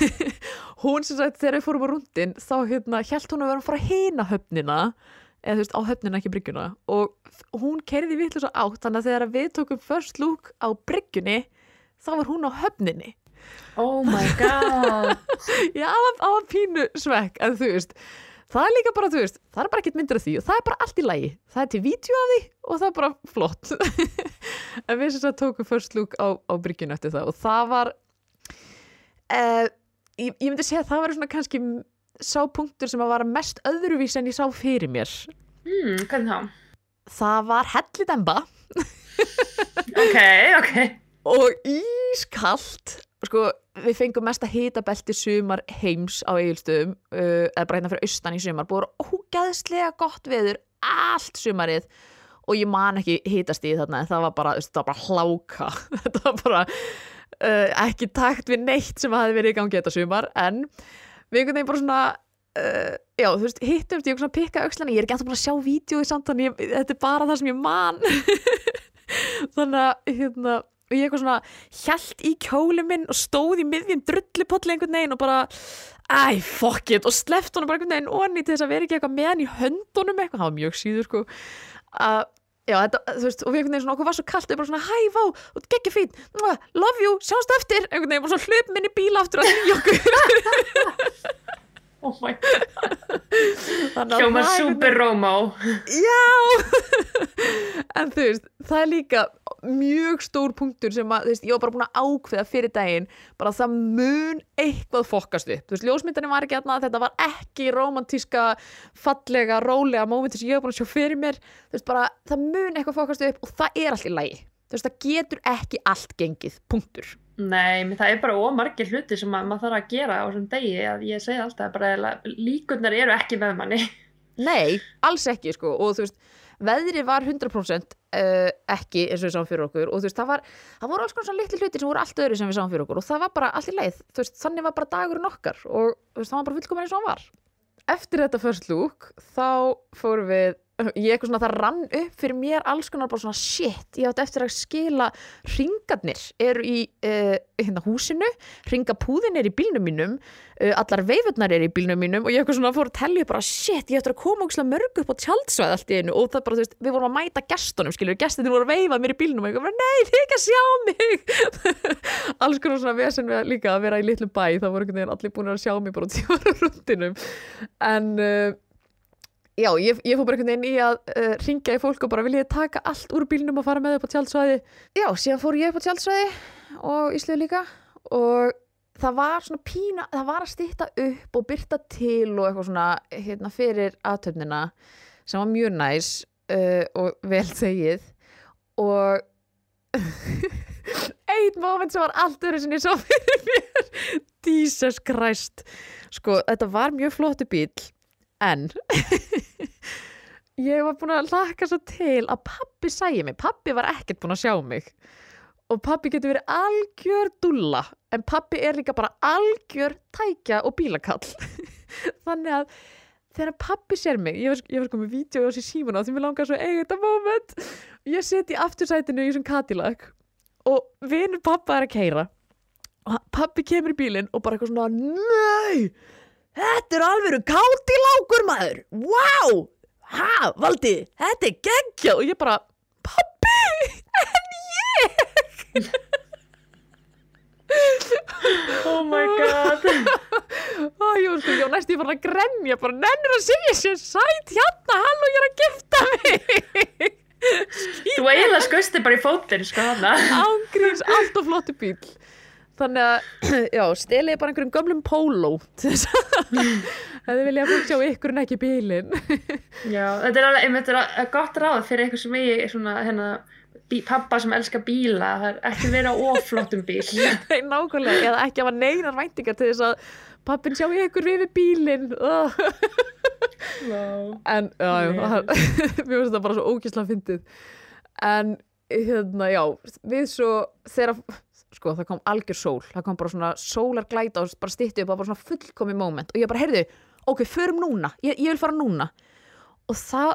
hún sem sagt, þegar við fórum á rúndin, þá hérna, held hún að vera að fara hina höfnina, eða þú veist, á höfnina, ekki bryggjuna, og hún kerði vitlausa átt, þannig að þegar við tókum first look á bryggjunni, þá var hún á höfninni. Oh my god. Það það var pínu svekk, en þú veist, það er líka bara, þú veist, það er bara ekkert myndir af því og það er bara allt í lagi. Það er til vídeo af því og það er bara flott. en við sem sagt tókum first look á, á bryggjun eftir það og það var, uh, ég, ég myndi segja að það var svona kannski sá punktur sem að vara mest öðruvís en ég sá fyrir mér. Hmm, hvernig þá? Það var hellidemba Ok, ok. og ískalt sko, við fengum mesta hitabelti sumar heims á eigilstöðum uh, eða bara hérna fyrir austan í sumar. Búið ógæðslega gott veður allt sumarið og ég man ekki hitast í þarna en það var bara, það var bara hláka. Þetta var bara uh, ekki takt við neitt sem hafi verið í gangi þetta sumar en við einhvern veginn bara svona uh, já, þú veist, hittumst ég svona að pikka aukslana, ég er ekki alltaf bara að sjá vídjói samt þannig, ég, þetta er bara það sem ég man. Þannig að hérna, og ég eitthvað svona hjælt í kjóli minn og stóð í miðjum drullupolli einhvern veginn og bara æ, fuck it, og sleft honum bara einhvern veginn onni til þess að vera ekki eitthvað með hann í höndunum eitthvað, það var mjög síður sko að Já, þetta, þú veist, og við einhvern veginn svona, okkur var svo kallt, við bara svona, hæ, vá, ert geggja fín, love you, sjáumst eftir, einhvern veginn, bara svona hlöp minni bíl aftur að því okkur. Oh my god. Einhvern super Rómó. Já. En þú veist, það er líka mjög stór punktur sem að, þú veist, ég var bara búin að ákveða fyrir daginn bara að það mun eitthvað fokkast upp, þú veist, ljósmyndinni var ekki aðna þetta var ekki romantíska fallega, rólega mómenti sem ég var búin að sjá fyrir mér, þú veist, bara það mun eitthvað fokkast upp og það er allt í lagi. Þú veist, það getur ekki allt gengið punktur Nei, menn það er bara ómargir hluti sem að, maður þarf að gera á þessum degi að ég segi alltaf bara að líkurnar eru ekki með manni. Nei, alls ekki sko og þú veist, veðri var 100% uh, ekki eins og við sáum fyrir okkur og þú veist, það, var, það voru alls konar svona litli hlutir sem voru allt öðru sem við sáum fyrir okkur og það var bara allt í leið, þú veist, þannig var bara dagurinn okkar og þú veist, það var bara fullkomin eins og hann var Eftir þetta first look þá fórum við ég eitthvað svona, það rann upp fyrir mér alls konar bara svona shit, ég átti eftir að skila ringarnir eru í uh, hérna húsinu, ringapúðin er í bílnum mínum, uh, allar veifurnar er í bílnum mínum og ég eitthvað svona fór að tellja bara shit, ég ætti að koma ógislega mörg upp á tjaldsvæð allt í einu og það bara, þú veist, við vorum að mæta gestunum, skilur, gestinir voru að veifa mér í bílnum og ég eitthvað, nei, þið ekki að sjá mig. Alls konar svona vesen við líka að vera í litlum bæ, það voru já, ég, ég fór bara einhvern veginn í að uh, ringja í fólk og bara vilja taka allt úr bílnum og fara með upp á tjaldsvæði? Já, síðan fór ég upp á tjaldsvæði og Íslu líka og það var svona pína, það var að stýtta upp og byrta til og eitthvað svona hérna fyrir aðtöfnina sem var mjög næs uh, og vel þegið og einn moment sem var allt öðru sem ég sá fyrir. Mér Jesus Christ. Sko, þetta var mjög flottu bíl en. Ég var búin að laka svo til að pappi sæði mig, pappi var ekkert búin að sjá mig. Og pappi getur verið algjör dulla en pappi er líka bara algjör tækja og bílakall. Þannig að þegar pappi sér mig, ég var, ég var sko með vídeo á sér símuna því mér langar svo eiga þetta moment. Ég seti í aftursætinu í þessum Cadillac og vinur pappa er að keira og pappi kemur í bílinn og bara eitthvað svona Nei, þetta er alveg Cadillacer maður. Wow, ha, Valdi þetta er geggja og ég bara Pappi, en ég? Oh my god. Ó, ég var sko, ég var næst ég var að gremja bara nennir að segja sér sæt hérna, og ég er að gifta mig. Þú eiginlega skausti bara í fótinn sko hana ángríns, allt og flottu bíl þannig að, já, stelið bara einhverjum gömlum póló að þið vilja að fólk sjá ykkur en ekki bílinn Já, þetta er alveg, einmitt er að- gott ráð fyrir eitthvað sem ég svona, hérna, bí, pappa sem elskar bíla, það er ekki verið á oflottum bíl. Nei, nákvæmlega, eða ekki hafa neinar væntingar til þess að pappin sjá ykkur við bílinn oh. Wow. en, já, það- mér finnst það bara svo ókísla fyndið en, hérna, já við svo, þegar sko, það kom algjör sól, það kom bara svona sólar glæta og bara stytti upp, það var bara svona fullkomi moment. Og ég bara, heyrðu, ok, förum núna. Ég, ég vil fara núna. Og það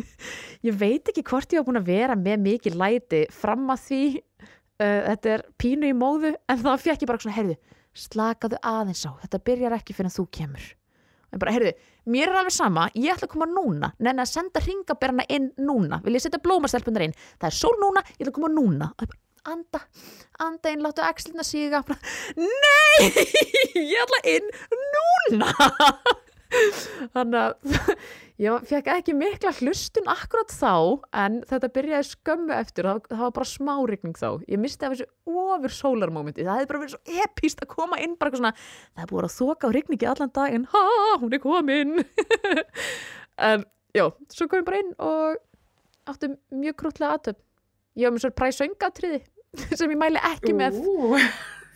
ég veit ekki hvort ég var búin að vera með mikið læti fram að því uh, þetta er pínu í móðu en þá fekk ég bara svona, heyrðu, slakaðu aðeins á. Þetta byrjar ekki fyrir en þú kemur. En bara, heyrðu, mér er alveg sama. Ég ætla að koma núna, nenni að senda ringaberna inn núna, vil ég setja blómastelpunar inn? Það er sól núna, ég ætla að koma núna. Og ég bara, anda, anda inn láttu axlina síga. Nei ég ætla inn núna. Þannig að ég fekk ekki mikla hlustun akkurat þá en þetta byrjaði skömmu eftir það, það var bara smá rigning þá. Ég misti af þessu ofur sólarmómenti. Það hefði bara verið svo epíst að koma inn bara eitthvað svona, það er búið að þoka á rigningi allan daginn, ha, hún er komin. En já svo kom ég bara inn og áttum mjög krútlega aðtöp ég var með svo præsöngatriði sem ég mæli ekki með.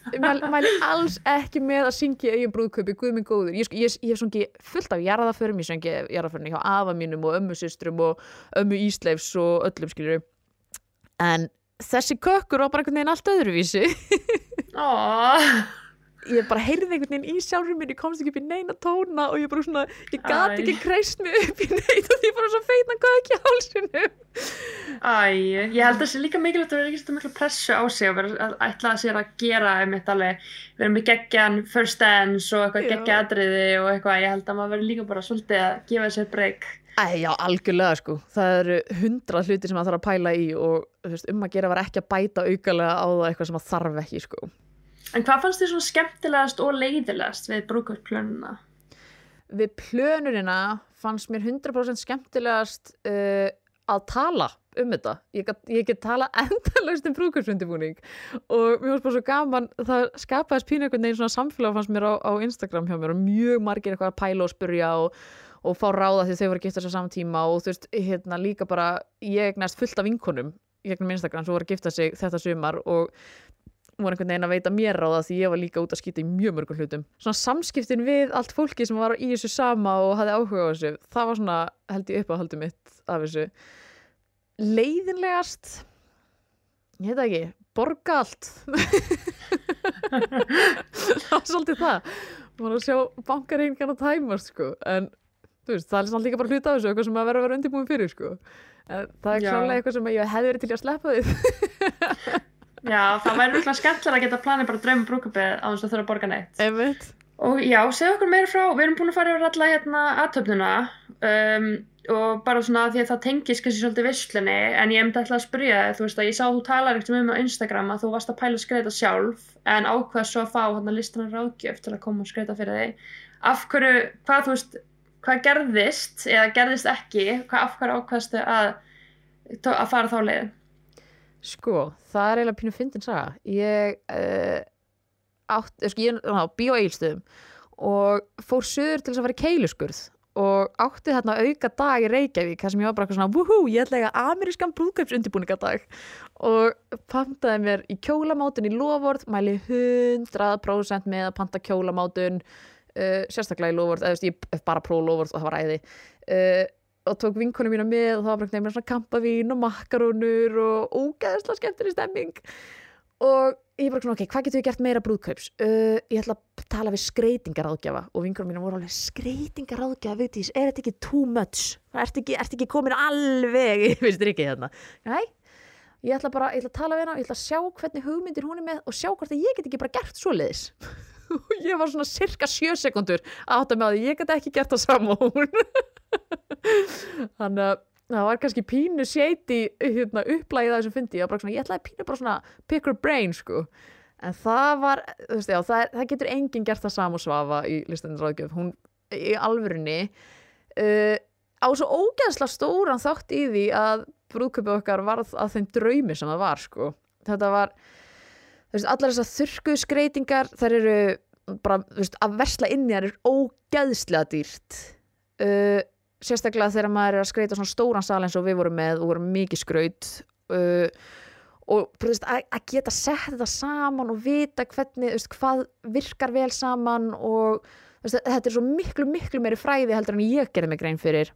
Ég mæli, mæli alls ekki með að syngja eigin brúðköpi, guð minn góður. Ég, ég, ég sungi fullt af jarðaförum ég sungi jarðaförum hjá afa mínum og ömmu systrum og ömmu Ísleifs og öllum skilur en þessi kökkur var bara einhvern veginn allt öðruvísi ég bara heyrði einhvern veginn í sjálfur mér ég komst ekki upp í neina tóna og ég bara svona ég gat Æ. ekki kreist mig upp í neitt og því bara svo feitna kökk í hálsinu æ, ég held að það sé líka mikilvægt að vera ekki miklu pressu á sig og vera að ætla að sér að gera einmitt alveg, vera með geggjan first dance og eitthvað geggja atriði og eitthvað, ég held að maður verður líka bara svolítið að gefa sér breyk. Æ, já, algjörlega sko. Það eru hundra hluti sem það þarf að pæla í og veist, um að gera var ekki að bæta aukalega á það eitthvað sem að þarf ekki sko. En hvað fannst þið svona skemmtilegast og leiðilegast við brúkvöldplönuna? Við plönurina fannst mér 100% skemmtilegast uh, að tala um þetta. Ég get, ég get tala endalaust um brúkursundibúning og mér fannst bara svo gaman, það skapaðist pínu einhvern veginn svona samfélag fannst mér á, á Instagram hjá mér og mjög margir eitthvað að pæla og spurja og, og fá ráða því þau voru að gifta sér saman tíma og þú veist, hérna líka bara ég eignast fullt af vinkonum gegnum Instagram sem voru að gifta sig þetta sumar og voru einhvern veginn að veita mér ráða því ég var líka út að skýta í mjög mörgum hlutum. Svona samskiptin við allt fólki sem var í þessu sama og hafði áhuga á þessu það var svona held ég upp á haldi mitt af þessu. Leiðinlegast? Ég það ekki. Borga allt. Það var svolítið það. Maður að sjá bankareikningan að tæmast sko. En þú veist, það er samt líka bara hluta af þessu eitthvað sem að vera að vera undirbúin fyrir sko. En það er klálega eitthvað sem ég hefði verið til að sleppa því Já, það væri virkilega skemmtilega að geta planið bara drauma brúkupið á þess að þurfa að borga neitt. einmitt Og já, segja okkur meira frá, við erum búin að fara yfir alla hérna aðtöfnuna um, og bara svona því að það tengist kannski svolítið visslunni en ég hefndi alltaf að spyrja þig, þú veist að ég sá að þú talar ekkert um á Instagram að þú varst að pæla að skreita sjálf en ákveð svo að fá hérna listanar ráðgjöf til að koma og skreita fyrir þig. Af hverju, hvað þú veist, hvað gerðist eða gerðist ekki, hvað af hverju ákveðstu að, að fara þá leiðin? Sko, það er eiginlega pínu fyndin saga. Ég uh, átt, eða sko, ég á bíó eilstöðum og fór söður til þess að fara í keiluskurð og átti þarna auka dag í Reykjavík þar sem ég var bara eitthvað svona, wúhú, ég ætla eiga amerískan brúðkaupsundibúningadag og pantaði mér í kjólamátun í lofvörð, mæli 100% með að panta kjólamátun uh, sérstaklega í lofvörð, eða þú veist, ég bara próf lofvörð og það var æði uh, og tók vinkonum mína með og það var bara nefnir svona kampavín og makarónur og ógeðsla skemmtileg stemming og ég bara svona, ok, hvað getur við gert meira brúðkaups? Uh, ég ætla að tala við skreitingaráðgjafa og vinkonum mína voru alveg skreitingaráðgjafa, veitis, er þetta ekki too much? Ertu ekki, ert ekki komin alveg í finnst þér ekki hérna? Nei, ég ætla bara, ég ætla að tala við hana og ég ætla að sjá hvernig hugmyndir hún er með og sjá hvort að ég get ekki bara gert svoleiðis og ég var svona cirka sjö sekundur að átta með að ég get ekki gert það saman þannig að það var kannski pínu shady hérna, upplægið að þessum fyndi ég, ég ætlaði pínu bara svona pick her brain sko. en það var veist, já, það, það getur enginn gert það saman svafa í listanins ráðgjöf hún í alvörinni uh, á svo ógeðsla stóran þátt í því að brúðköpið okkar var að þeim draumi sem það var sko. þetta var veist, allar þessar þurrkuð skreitingar þær eru bara veist, að versla inn í þær er ógeðslega dýrt. Uh, sérstaklega þegar maður er að skreita svona stóran sal eins og við vorum með og vorum mikið skraut uh, og veist, að, geta sett þetta saman og vita hvernig, veist, hvað virkar vel saman og veist, þetta er svo miklu, miklu meiri fræði heldur en ég gerði mig grein fyrir.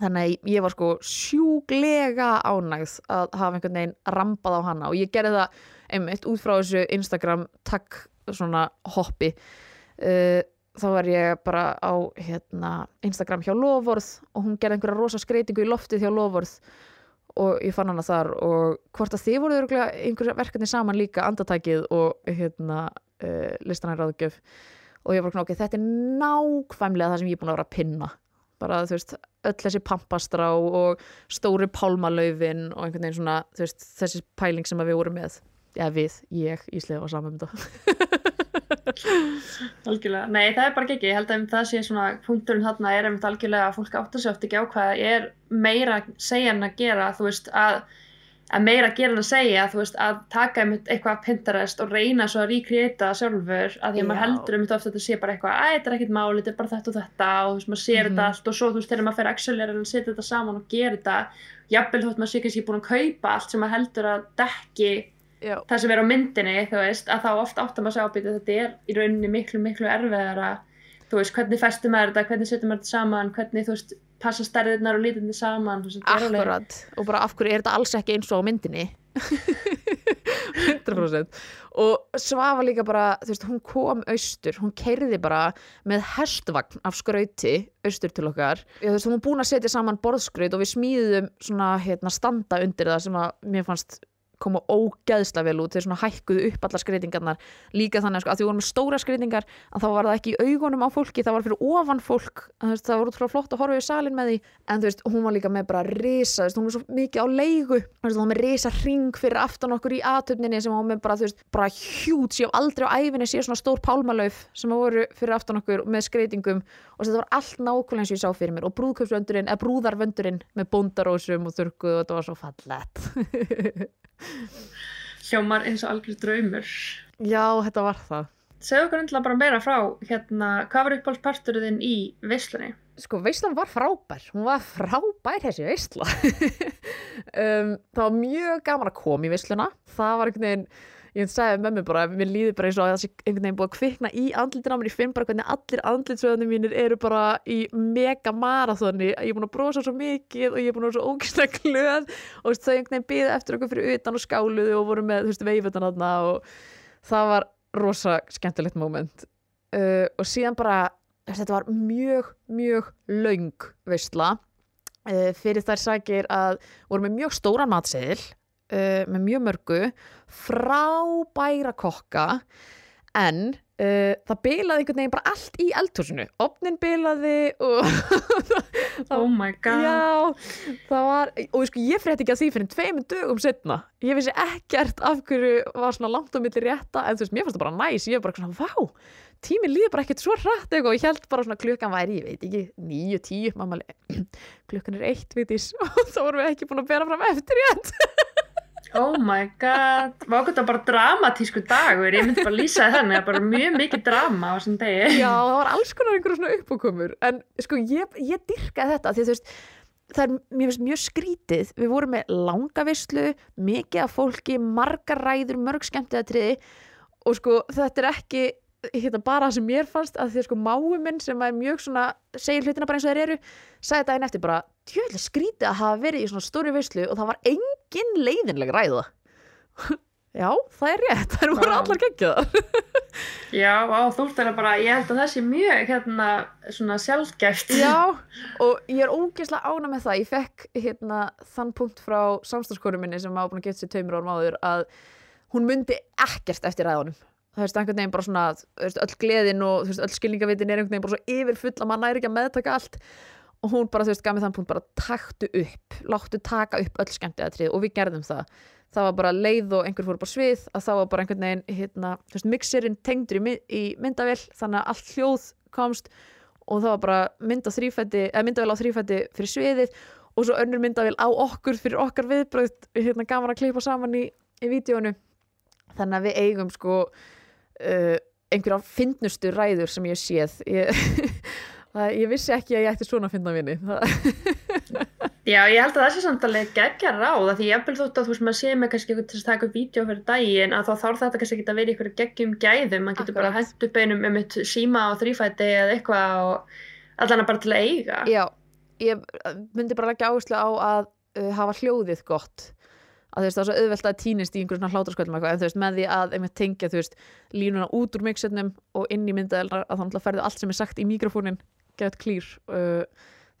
Þannig að ég var sko sjúglega ánægð að hafa einhvern veginn rampað á hana og ég gerði það einmitt út frá þessu Instagram takk svona hoppi uh, þá var ég bara á hérna, Instagram hjá Lovorð og hún gerði einhverja rosa skreitingu í loftið hjá Lovorð og ég fann hana þar og hvort að þið voru einhverja verkefni saman líka andatækið og hérna, uh, listanæri ráðgjöf og ég var svona ok, þetta er nákvæmlega það sem ég er búin að vera að pinna. Bara þú veist, öll þessi pampastrá og stóri pálmalöfin og einhvern veginn svona, veist, þessi pæling sem við vorum með, eða við, ég, Íslega var saman um þetta algjörlega, nei það er bara ekki ég held að það sé svona, punkturinn þarna er einmitt algjörlega að fólk áttur sér oft ekki á hvað er meira segja en að gera þú veist, að, að meira gera en að segja þú veist, að taka einmitt eitthvað að Pinterest og reyna svo að recreata sjálfur, að því að maður heldur einmitt ofta að þetta sé bara eitthvað, að þetta er ekkit máli, þetta er bara þetta og þetta og þú veist, maður sér mm -hmm. þetta allt og svo þú veist, þegar maður fer að maður Já. það sem er á myndinni þú veist að þá ofta áttum að sjá að þetta er í rauninni miklu miklu erfiðara. Þú veist hvernig festum maður þetta hvernig setjum maður þetta saman hvernig þú veist passa stærðirnar og lítinni saman veist, Akkurat. Og bara af hverju er þetta alls ekki eins og á myndinni? 100% og Svafa líka bara þú veist hún kom austur hún keiriði bara með hestvagn af skrauti austur til okkar. Já, þú veist hún var búin að setja saman borðskraut og við smíðum svona hérna standa undir það sem að mér fannst koma ógæðsla vel út þeir svona hækkuðu upp allar skreitingarnar líka þannig sko, að því vorum með stóra skreitingar að þá var það ekki í augunum á fólki það var fyrir ofan fólk veist, það útrúlega flott að horfa í salin með því. En þú veist, hún var líka með bara veist, hún var svo mikið á leigu. Veist, hún var með risa ring fyrir aftan okkur í aðtöfninni sem hún var með bara, bara hjút sem aldrei á æfinni sé svona stór pálmalöf sem voru fyrir aftan okkur með skreitingum og þetta var allt nákvæmlega eins og ég sá fyrir mér. Og brúðköpsvöndurinn, eða brúðarvöndurinn með bóndarósum og þurkuð og þetta var svo fallet Hljómar eins og algjör draumur. Já, þetta var það. Segðu okkur endla bara meira frá hérna, hvað var uppáhaldsparturinn í veislunni? Sko, veislan var frábær. Hún var frábær þessi veisla. Um, það var mjög gaman að koma í veisluna. Það var einhvern veginn ég sagði með mér bara, mér líði bara eins og að það sé einhvern veginn búið að kvikna í andlitin á mér. Ég finn bara hvernig allir andlitsöðunum mínir eru bara í mega marathoni ég er búin að brosa svo mikið og ég er búin að vera svo ógæslega glöð. Og þau einhvern veginn býði eftir okkur fyrir utan og skáluðu og voru með, veifutan aðna og það var rosa skemmtilegt moment. Uh, og síðan bara, þetta var mjög, mjög laung veistla uh, fyrir þær sagir að voru með mjög stóran matseðil uh, með mjög mörgu frábæra kokka en uh, það bilaði einhvern veginn bara allt í eldhúsinu. Opnin bilaði og oh my god. Já, það var, og sko ég frétti ekki að því fyrir tveimur dögum setna ég vissi ekkert af hverju var svona langt á milli rétta en þú veist, mér fannst það bara næs. Ég var bara svona, vá, tíminn líður bara ekkert svo rætt og ég held bara svona klukkan væri, ég veit ekki nýju, tíu, mamma klukkan er eitt, veitis og þá vorum við ekki búin að bera fram eftir rétt Oh my god, var okkur þetta bara dramatísku dagur, ég myndi bara lýsa það þannig að bara mjög mikið drama á þessum degi. Já, það var alls konar einhverjum svona uppákomur. En sko ég, ég dyrkaði þetta því þú veist, það er finnst mjög skrítið. Við vorum með langa vislu mikið af fólki, margar ræður mörg skemmtiðatriði og sko þetta er ekki hérna, bara það sem mér fannst að því að sko máu minn sem er mjög svona, segir hlutina bara eins og þeir eru sagði daginn eftir bara, djöðlega skrítið að hafa verið í svona stóri vislu og það var engin leiðinlega ræða. Já, það er rétt, það eru voru allar geggjaðar Já, á, þú ert alveg bara, ég held að það sé mjög hérna svona sjálfgæft. Já, og ég er ógeðslega ána með það. Ég fekk hérna þann punkt frá samstagskonu minni sem hafa búin að geta sér tveimur árum áður að hún myndi ekkert eftir ræðunum. Það veist einhvern veginn bara svona öll gleðin og öll skilningavitin er einhvern veginn bara svo yfirfull að maður næri ekki að meðtaka allt og hún bara þú veist gaf mér þann punkt bara taktu upp, láttu taka upp öll skemmtiðatrið og við gerðum það. Það var bara leið og einhver fór upp á svið að það var bara einhvern veginn hérna, þú veist, mixerinn tengdur í, í myndavél þannig að allt hljóð komst og það var bara mynd á þrýfætti eða myndavél á þrýfætti fyrir sviðið og svo önnur myndavél á okkur fyrir okkar viðbröð hérna gaman að klippa saman í, í vídjónu þannig að við eigum sko uh, einhverja fyndnustu ræður sem ég séð. Ég, það, ég vissi ekki að ég ætti svona að finna það, Já, ég held að það sé samt alveg geggja ráð að því ég eftir þótt að þú veist maður sé með kannski eitthvað til að taka vídeo fyrir daginn að þá þarf þetta kannski ekki að vera einhverju geggjum gæðum, maður getur bara Akkurat. hendt upp einum um eitt síma á þrýfæti eða eitthvað og allan bara til að eiga. já, ég myndi bara leggja áherslu á að uh, hafa hljóðið gott að þú veist það er svo auðvelt að týnist í einhverjum svona hlátarsköldum eitthvað, en þú veist með því að einmitt tengja þú veist línuna út úr mixernum og inn í myndaðelnar að þannig að ferðu allt sem er sagt í mikrofónin get clear uh,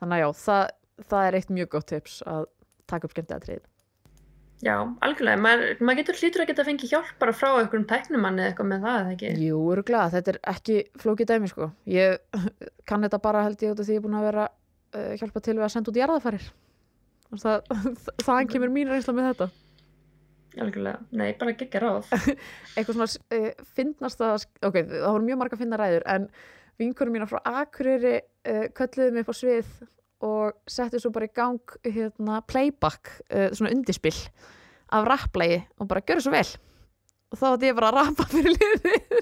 þannig að já, það, það er eitt mjög gott tips að taka upp skemmtilega treyð Já, algjörlega, maður, maður getur hlýtur að geta fengið hjálp bara frá einhverjum tæknumanni eða eitthvað með það, eða ekki? Jú, öruglega, þetta er ekki flókið dæmi sko. Ég kann þetta bara held ég út af því ég er búin að vera uh, hjálpa til við að senda út jarðafarir. Þannig að það, þaðan kemur mín reynsla með þetta. Algjörlega, nei, bara geggja ráð. Eitthvað svona uh, finnast það, ok, það voru mjög marga finna ræður en vinkurum mína frá Akureyri uh, kölluðu mig upp á svið og settu svo bara í gang hérna, playback, uh, svona undirspill af rapplægi og bara gjörðu svo vel. Og þá átti ég bara að rappa fyrir liðið.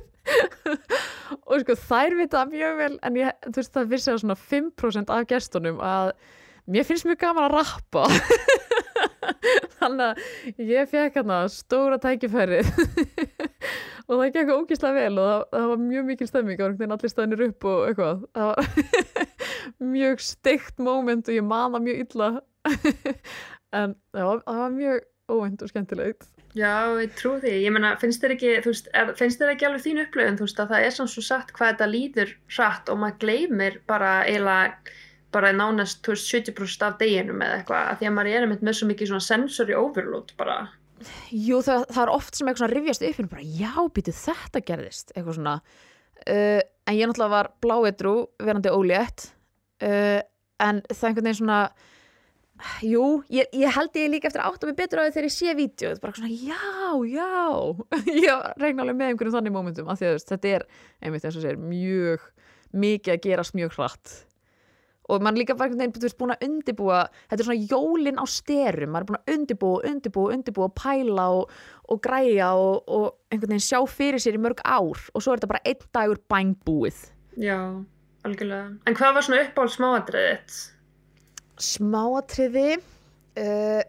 Og sko þær vita mjög vel en ég, þú veist það vissi að svona 5% af gestunum að mér finnst mjög gaman að rappa. Þannig að ég fekk hérna stóra tækifærið og það gekk ógíslega vel og það, það var mjög mikil stemming og allir staðinir upp og eitthvað það var mjög steikt moment og ég man það mjög illa en það var, það var mjög óvænt og skemmtilegt Já, ég trú því. Ég meina, finnst þér ekki, veist, er, finnst þér ekki alveg þín upplöfun, það er samt svo satt hvað þetta líður hratt og maður gleymir bara eiginlega bara nánast, veist, 70% af deginum eða eitthvað, að því að maður er með svo mikið sensory overload bara. Jú, það, það er oft sem eitthvað svona rifjast upp en bara, já, býtu þetta gerðist eitthvað svona. Uh, en ég náttúrulega var bláedrú verandi ólétt uh, en það er einhvern veginn svona jú, ég, ég held ég líka eftir að átta mig betur á því þegar ég sé vídeo bara svona, já, já. Ég regna alveg með einhverjum þannig momentum af því að þetta er, einmitt eins og segir mjög mikið að gerast mjög hratt og mann líka bara einhvern veginn búin að undibúa, þetta er svona jólin á styrum, maður er búin að undibúa, undibúa, undibúa, pæla og, og græja og, og einhvern veginn sjá fyrir sér í mörg ár og svo er þetta bara einn dagur bængbúið. Já, algjörlega. En hvað var svona uppáhald smáadriðið þitt? Smáatriði, uh,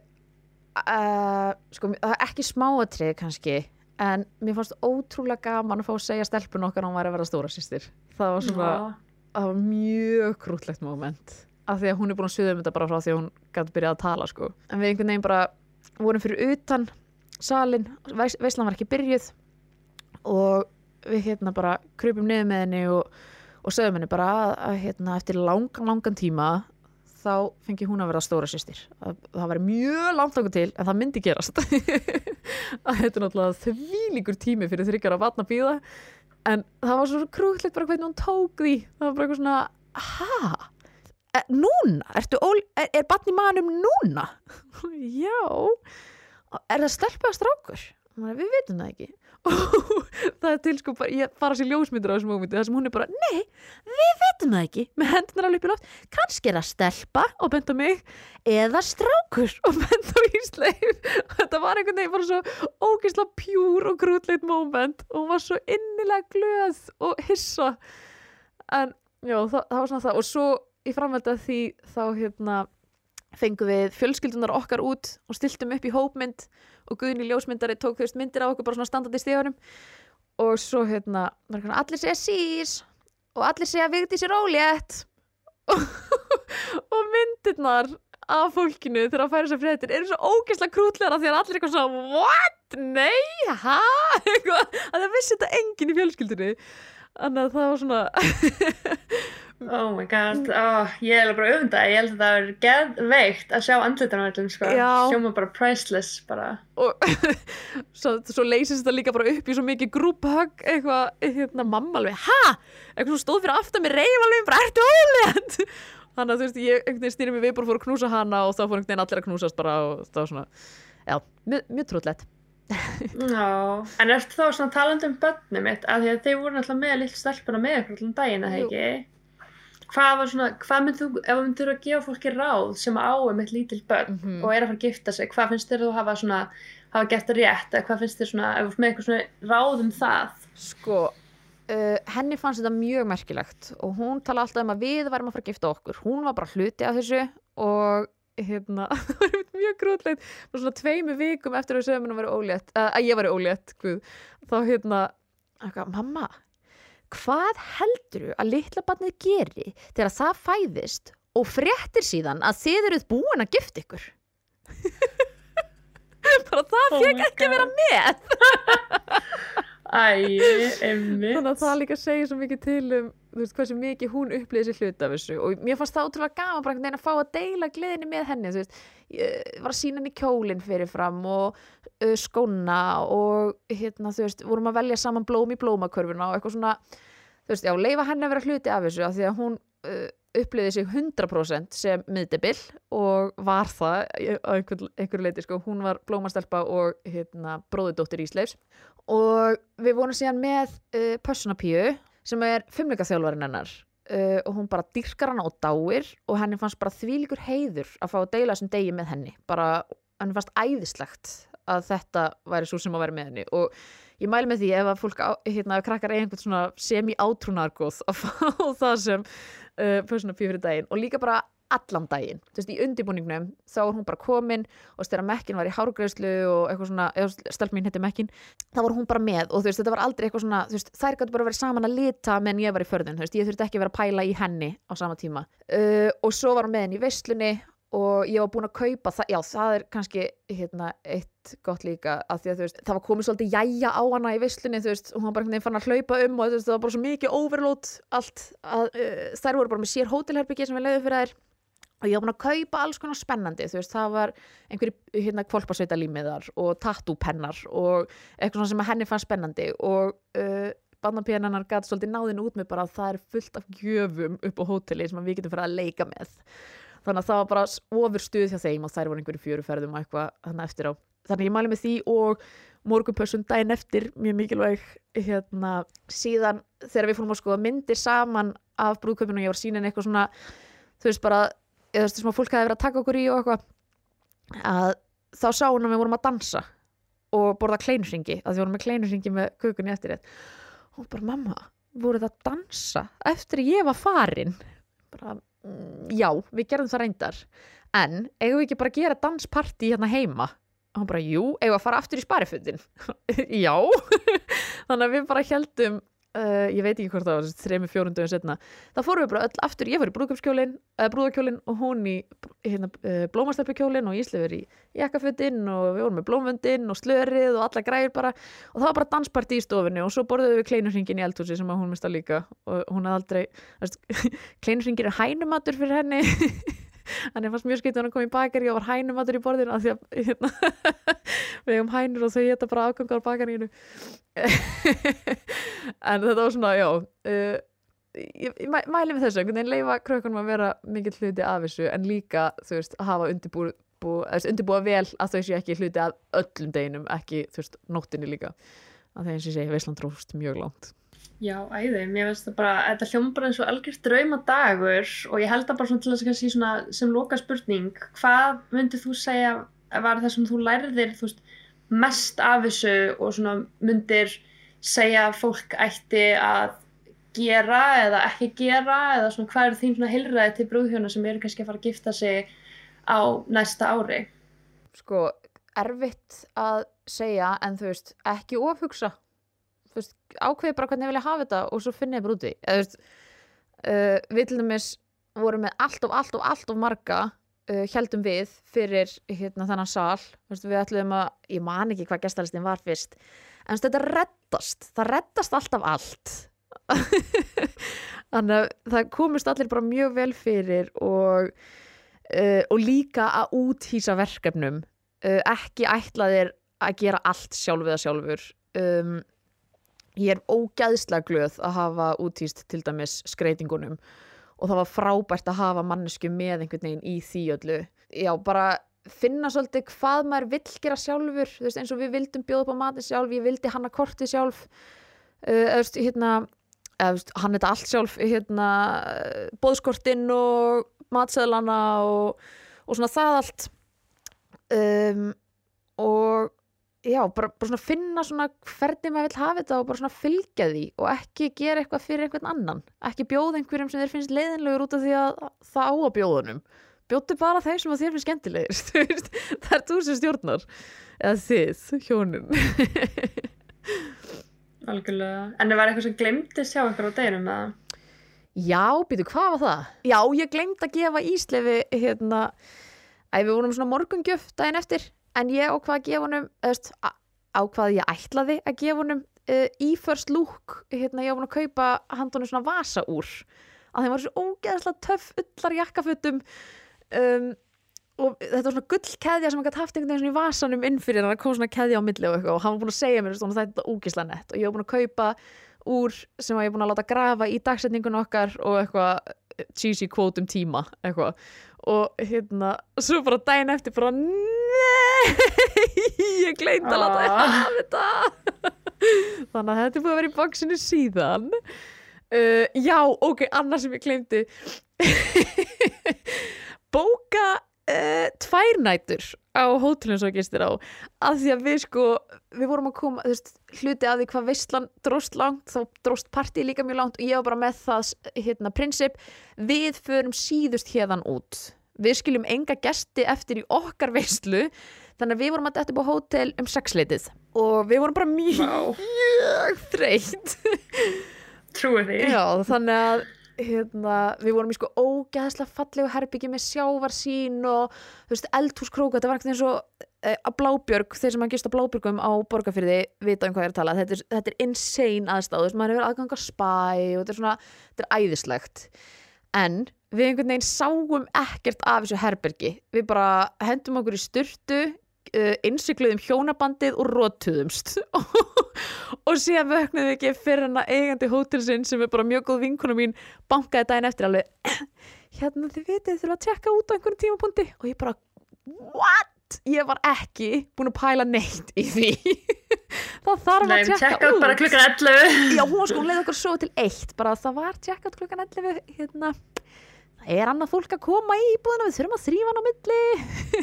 uh, sko, það er ekki smáatriði kannski, en mér fannst ótrúlega gaman að fá að segja stelpun okkar að hún væri að vera stóra sýstir. Það var svona, það var mjög krútlegt moment. Af því að hún er búin að suða um þetta bara frá því að hún gæti byrjað að tala sko. en við einhvern veginn bara vorum fyrir utan salin, veis, veislan var ekki byrjuð og við hérna bara krupum niður með henni og, og sögum henni bara að, að hérna, eftir langan, langan tíma þá fengi hún að vera stóra sýstir það, það var mjög langt okkur til en það myndi gerast. Að þetta er náttúrulega þvílíkur tími fyrir þryggjara vatna býða en það var svo krútlegt bara hvernig hún tók því. Það var bara eitthvað svona ha, e, núna? Ertu ól, er, er batni maðanum núna? Já. Er það stelpa að strákur? Hún bara, við vitum það ekki og það er til sko bara, ég fara sér ljósmyndir á þessum mómenti þar sem hún er bara, nei, við vitum það ekki með hendunar alveg upp í loft, kannski er það stelpa og bent á mig eða strákur og bent á Ísleif. Og þetta var einhvern veginn bara svo ógeðslega pjúr og grútleit moment og hún var svo innilega glöð og hissa. En já, það, það var svona það. Og svo í framvelda því þá hérna fengum við fjölskyldunar okkar út og stiltum upp í hópmynd og Guðni ljósmyndari tók veist myndir á okkur bara svona standandi stíðunum og svo hérna allir segja sís og allir segja vigdi sér ólétt og, og myndirnar af fólkinu þegar að færa sér fréttir eru svo ógeðslega krútlegar að því að allir eitthvað svona what? Nei? Hæ? Að það vissi þetta enginn í fjölskyldunni þannig að það var svona Oh my god, oh, ég alveg bara öfunda ég held að það er geðveikt að sjá öllum sko, sjóma bara priceless bara, og svo, svo leysist þetta líka bara upp í svo mikið grúphögg eitthvað, hérna mamma alveg, ha? eitthvað svo stóð fyrir aftan með reyf alveg, bara ertu ólétt? Þannig að þú veist, ég einhvern veginn stýri mig við bara fór að knúsa hana og þá fór einhvern veginn allir að knúsast bara og það var svona, já, mjög, mjög trúllett já. En eftir þá svona talandi um börnum mitt? Að því að þeir voru náttúrulega með lill stelpuna með ykkur allan daginn að Jú. ekki hvað var svona, hvað mynd þú ef þú myndir að gefa fólki ráð sem á um eitt lítil börn Mhm. og er að fara að gifta sig hvað finnst þér þú hafa svona hafa gert það rétt eða hvað finnst þér svona, ef þú með eitthvað svona ráð um það Sko, uh, henni fannst þetta mjög merkilegt og hún tala alltaf um að við værum að fara að gifta okkur. Hún var bara hluti af þessu og hérna, það var mjög grútlegt og svona tveimu vikum eftir að sögum að vera ólétt, uh, að ég væri ólétt, guð, þá hérna, eitthvað, mamma, hvað heldur að litla barnið geri þegar það fæðist og fréttir síðan að þið eruð búin að gifta ykkur? bara það Oh fekk ekki að vera með Æ, einmitt þannig að það líka segir svo mikið til um þú veist, hversu mikið hún upplýði sér hluta af þessu. Og mér fannst það ótrúlega gaman bara einhvern veginn að fá að deila gleðinni með henni þú veist, ég var að sína henni kjólinn fyrirfram og uh, skóna og hérna þú veist vorum að velja saman blóm í blómakörfuna og eitthvað svona þú veist, já, leifa henni að vera hluti af þessu af því að hún uh, upplýði sig 100% sem miðdebil og var það á einhver, einhverju leiti sko, hún var blómastelpa og hérna bróðudóttir Ísleifs og við vorum síðan með uh, Pössunapíu sem er fimmleikaþjálfarinn hennar uh, og hún bara dyrkar hana og dáir og henni fannst bara þvílíkur heiður að fá að deila þessum degi með henni. Bara, henni fannst æðislegt að þetta væri svo sem að vera með henni. Og ég mæli með því ef að fólk á, hérna, krakkar einhvern svona semi-átrúnargóð að fá það sem uh, Pössunapíu fyrir daginn. Og líka bara allan daginn, þú veist, í undirbúningnum þá var hún bara komin og þegar Mekkin var í hárgreðslu og eitthvað svona eða stelp mín heiti Mekkin, þá var hún bara með og þú veist, þetta var aldrei eitthvað svona, þú veist, þær gætu bara verið saman að lita meðan ég var í förðun, þú veist, ég þurfti ekki vera að pæla í henni á sama tíma. Uh, og svo var hún með henni í veislunni og ég var búin að kaupa það, já, það er kannski hérna, eitt gott líka að því að þú veist, það var komið svolítið jæja á hana í veislunni, þú veist, og hún var bara fann að hlaupa um og þú veist, það var bara svo mikið overload allt, að, uh, þær voru bara með sér hótelherbyggi sem við leiðum fyrir þær og ég var búin að kaupa alls konar spennandi þú veist, það var einhverju hérna kvolpasveita límiðar og tattúpennar og eitthvað svona sem henni fannst spennandi og uh, barnapénanar gæti svolítið náðin út með bara að það er fullt af gjöfum upp á hóteli sem við getum fyrir að leika með. Þannig að það var bara ofur stuð hjá þeim og þær voru einhverju fjöruferðum og eitthvað þannig eftir á. Þannig ég mæli með því og morgunpössun daginn eftir mjög mikilvæg hérna síðan þegar við fórum að skoða myndir saman af brúðköpinu og ég var henni eitthvað svona þú veist bara eða þú veist sem að fólk hefði verið að taka okkur í og eitthvað að þá sá hún að við vorum að dansa og borða kleinurringi að því vorum með kleinurringi með kökunni eftir þetta og hún bara mamma, voruð það að dansa eftir ég var farin? Bara, mm, já, við gerðum það reyndar. En eigum við ekki bara að gera danspartí hérna heima? Og hún bara, jú, eigum við að fara aftur í sparifötin? Já. Þannig að við bara heldum uh, ég veit ekki hvort það var þrejum fjórundum setna þá fórum við bara öll aftur, ég var í brúðköpskjólin uh, brúðakjólin og hún í hérna, uh, blómastelpukjólin og Ísli verið í jakkafötin og við vorum með blómvöndin og slörið og alla græðir bara. Og það var bara dansparti í stofunni og svo borðuðum við kleinurringin í eldhúsi sem hún mista líka. Og hún hafði aldrei kleinurringin er hænumatur fyrir henni Þannig fannst mjög skeitt að hann kom í bakari og var hænumatur í borðinu af því að hérna, við hefum hænur og þau geta bara afgangar á bakarínu en þetta var svona, já uh, ég, ég mæ- mæli með þessu einhvern veginn leifa krökkunum að vera mikill hluti af þessu en líka, þú veist, að hafa eða, þú veist, undirbúa vel að þau séu ekki hluti að öllum deginum, ekki þú veist, nóttinni líka. Að þegar eins og segi, Veisland dróst mjög langt Já, æði, mér finnst það bara, þetta hljóma bara eins og algjört draumadagur og ég held að bara svona til að kannski svona sem loka spurning, hvað myndið þú segja var það sem þú lærðir, þú veist, mest af þessu og svona myndir segja fólk ætti að gera eða ekki gera eða svona hvað er þín svona heilræði til brúðhjóna sem eru kannski að fara að gifta sig á næsta ári? sko, erfitt að segja en þú veist, ekki ofhugsa veist, ákveði bara hvernig ég vilja hafa þetta og svo finn ég bara úti eða veist, uh, við til dæmis vorum með allt of, allt of, allt of marga uh, heldum við fyrir hérna þennan sal. Veist, við ætluðum að, ég man ekki hvað gestalistin var fyrst, en þetta reddast. Það reddast alltaf allt. Þannig að það komist allir bara mjög vel fyrir og, uh, og líka að úthýsa verkefnum. Uh, ekki ætlaðir að gera allt sjálf eða sjálfur. Um, ég er ógæðslega glöð að hafa úthýst til dæmis skreitingunum og það var frábært að hafa mannesku með einhvern veginn í því öllu. Já, bara finna svolítið hvað maður vill gera sjálfur þú veist, eins og við vildum bjóða upp á matinn sjálf ég vildi hanna kortið sjálf. Uh, þú veist, hérna veist, hann þetta allt sjálf hérna, bóðskortinn og matseðlana og, og svona það allt. Um, og já, bara, bara svona finna svona hvernig maður vill hafa þetta og bara svona fylgja því og ekki gera eitthvað fyrir einhvern annan ekki bjóða einhverjum sem þér finnst leiðinlegur út af því að það á að bjóðunum bjóttu bara þeim sem þér finnst skemmtilegir það er þú sem stjórnar eða þið, hjónin Algjörlega. En það var eitthvað sem glemtist hjá ykkur á deginum eða? Já, býtu, hvað var það? Já, ég glemt að gefa Íslefi hérna, að við vorum svona morgungjöf daginn eftir, en ég ákvað að gefa honum, eða veist, á- ákvað ég ætlaði að gefa honum uh, í first look, hérna, ég var búin að kaupa handunum svona vasa úr. Að þeim var svo ógeðslega töff ullar jakkafutum um, og þetta var svona gullkeðja sem hann gæti haft einhvern veginn svona í vasanum inn fyrir hann kom svona keðja á milli og eitthvað og hann var búin að segja mér svona, þetta er ógeðslega nett. Og ég var búin að kaupa úr sem ég er búin að láta grafa í dagsetningun okkar og eitthvað eh, cheesy quote um tíma eitthvað og hérna, svo bara daginn eftir bara nei ég gleyndi að láta ég Ah. hafa þetta. Þannig að þetta búið að vera í boxinu síðan. Uh, já, ok, annars sem ég gleymdi. Bóka uh, tvær nætur á hótelum svo gistir á. Að því að við sko, við vorum að koma veist, hluti að því hvað veistlan dróst langt þá dróst partí líka mjög langt og ég var bara með það hérna prinsip við förum síðust hérðan út. Við skiljum enga gesti eftir í okkar veistlu þannig að við vorum að detta upp á hótel um sexleitið og við vorum bara mjög, Vá, mjög þreytt. Trúi því. Já, þannig að hérna, við vorum í sko ógæðslega fallegu herbyggi með sjávarsýn og þú veist, eldhúskróka, þetta var ekkert eins og e, að Blábjörg, þeir sem að gista Blábjörgum á Borgarfyrði vita um hvað ég er að tala þetta er, þetta er insane aðstáð, þú veist, maður hefur aðgang að spæ og þetta er svona, þetta er æðislegt. En við einhvern veginn sáum ekkert af þessu herbergi. Við bara hendum okkur í styrtu innsikluðum hjónabandið og rótuðumst og síðan vöknuðum við ekki fyrir hana eigandi hótelsinn sem er bara mjög góð vinkona mín bankaði daginn eftir alveg hérna þið vitið þurfa að tjekka út á einhverjum tímapunkti. Og ég bara what? Ég var ekki búin að pæla neitt í því. Það þarf Nei, að tjekka tjekka út bara klukkan 11. Já, hún var sko, hún leiði okkur svo til eitt bara það var tjekkat klukkan 11 hérna, er annað fólk að koma í íbúðina við þurfum að þrýfa hann á milli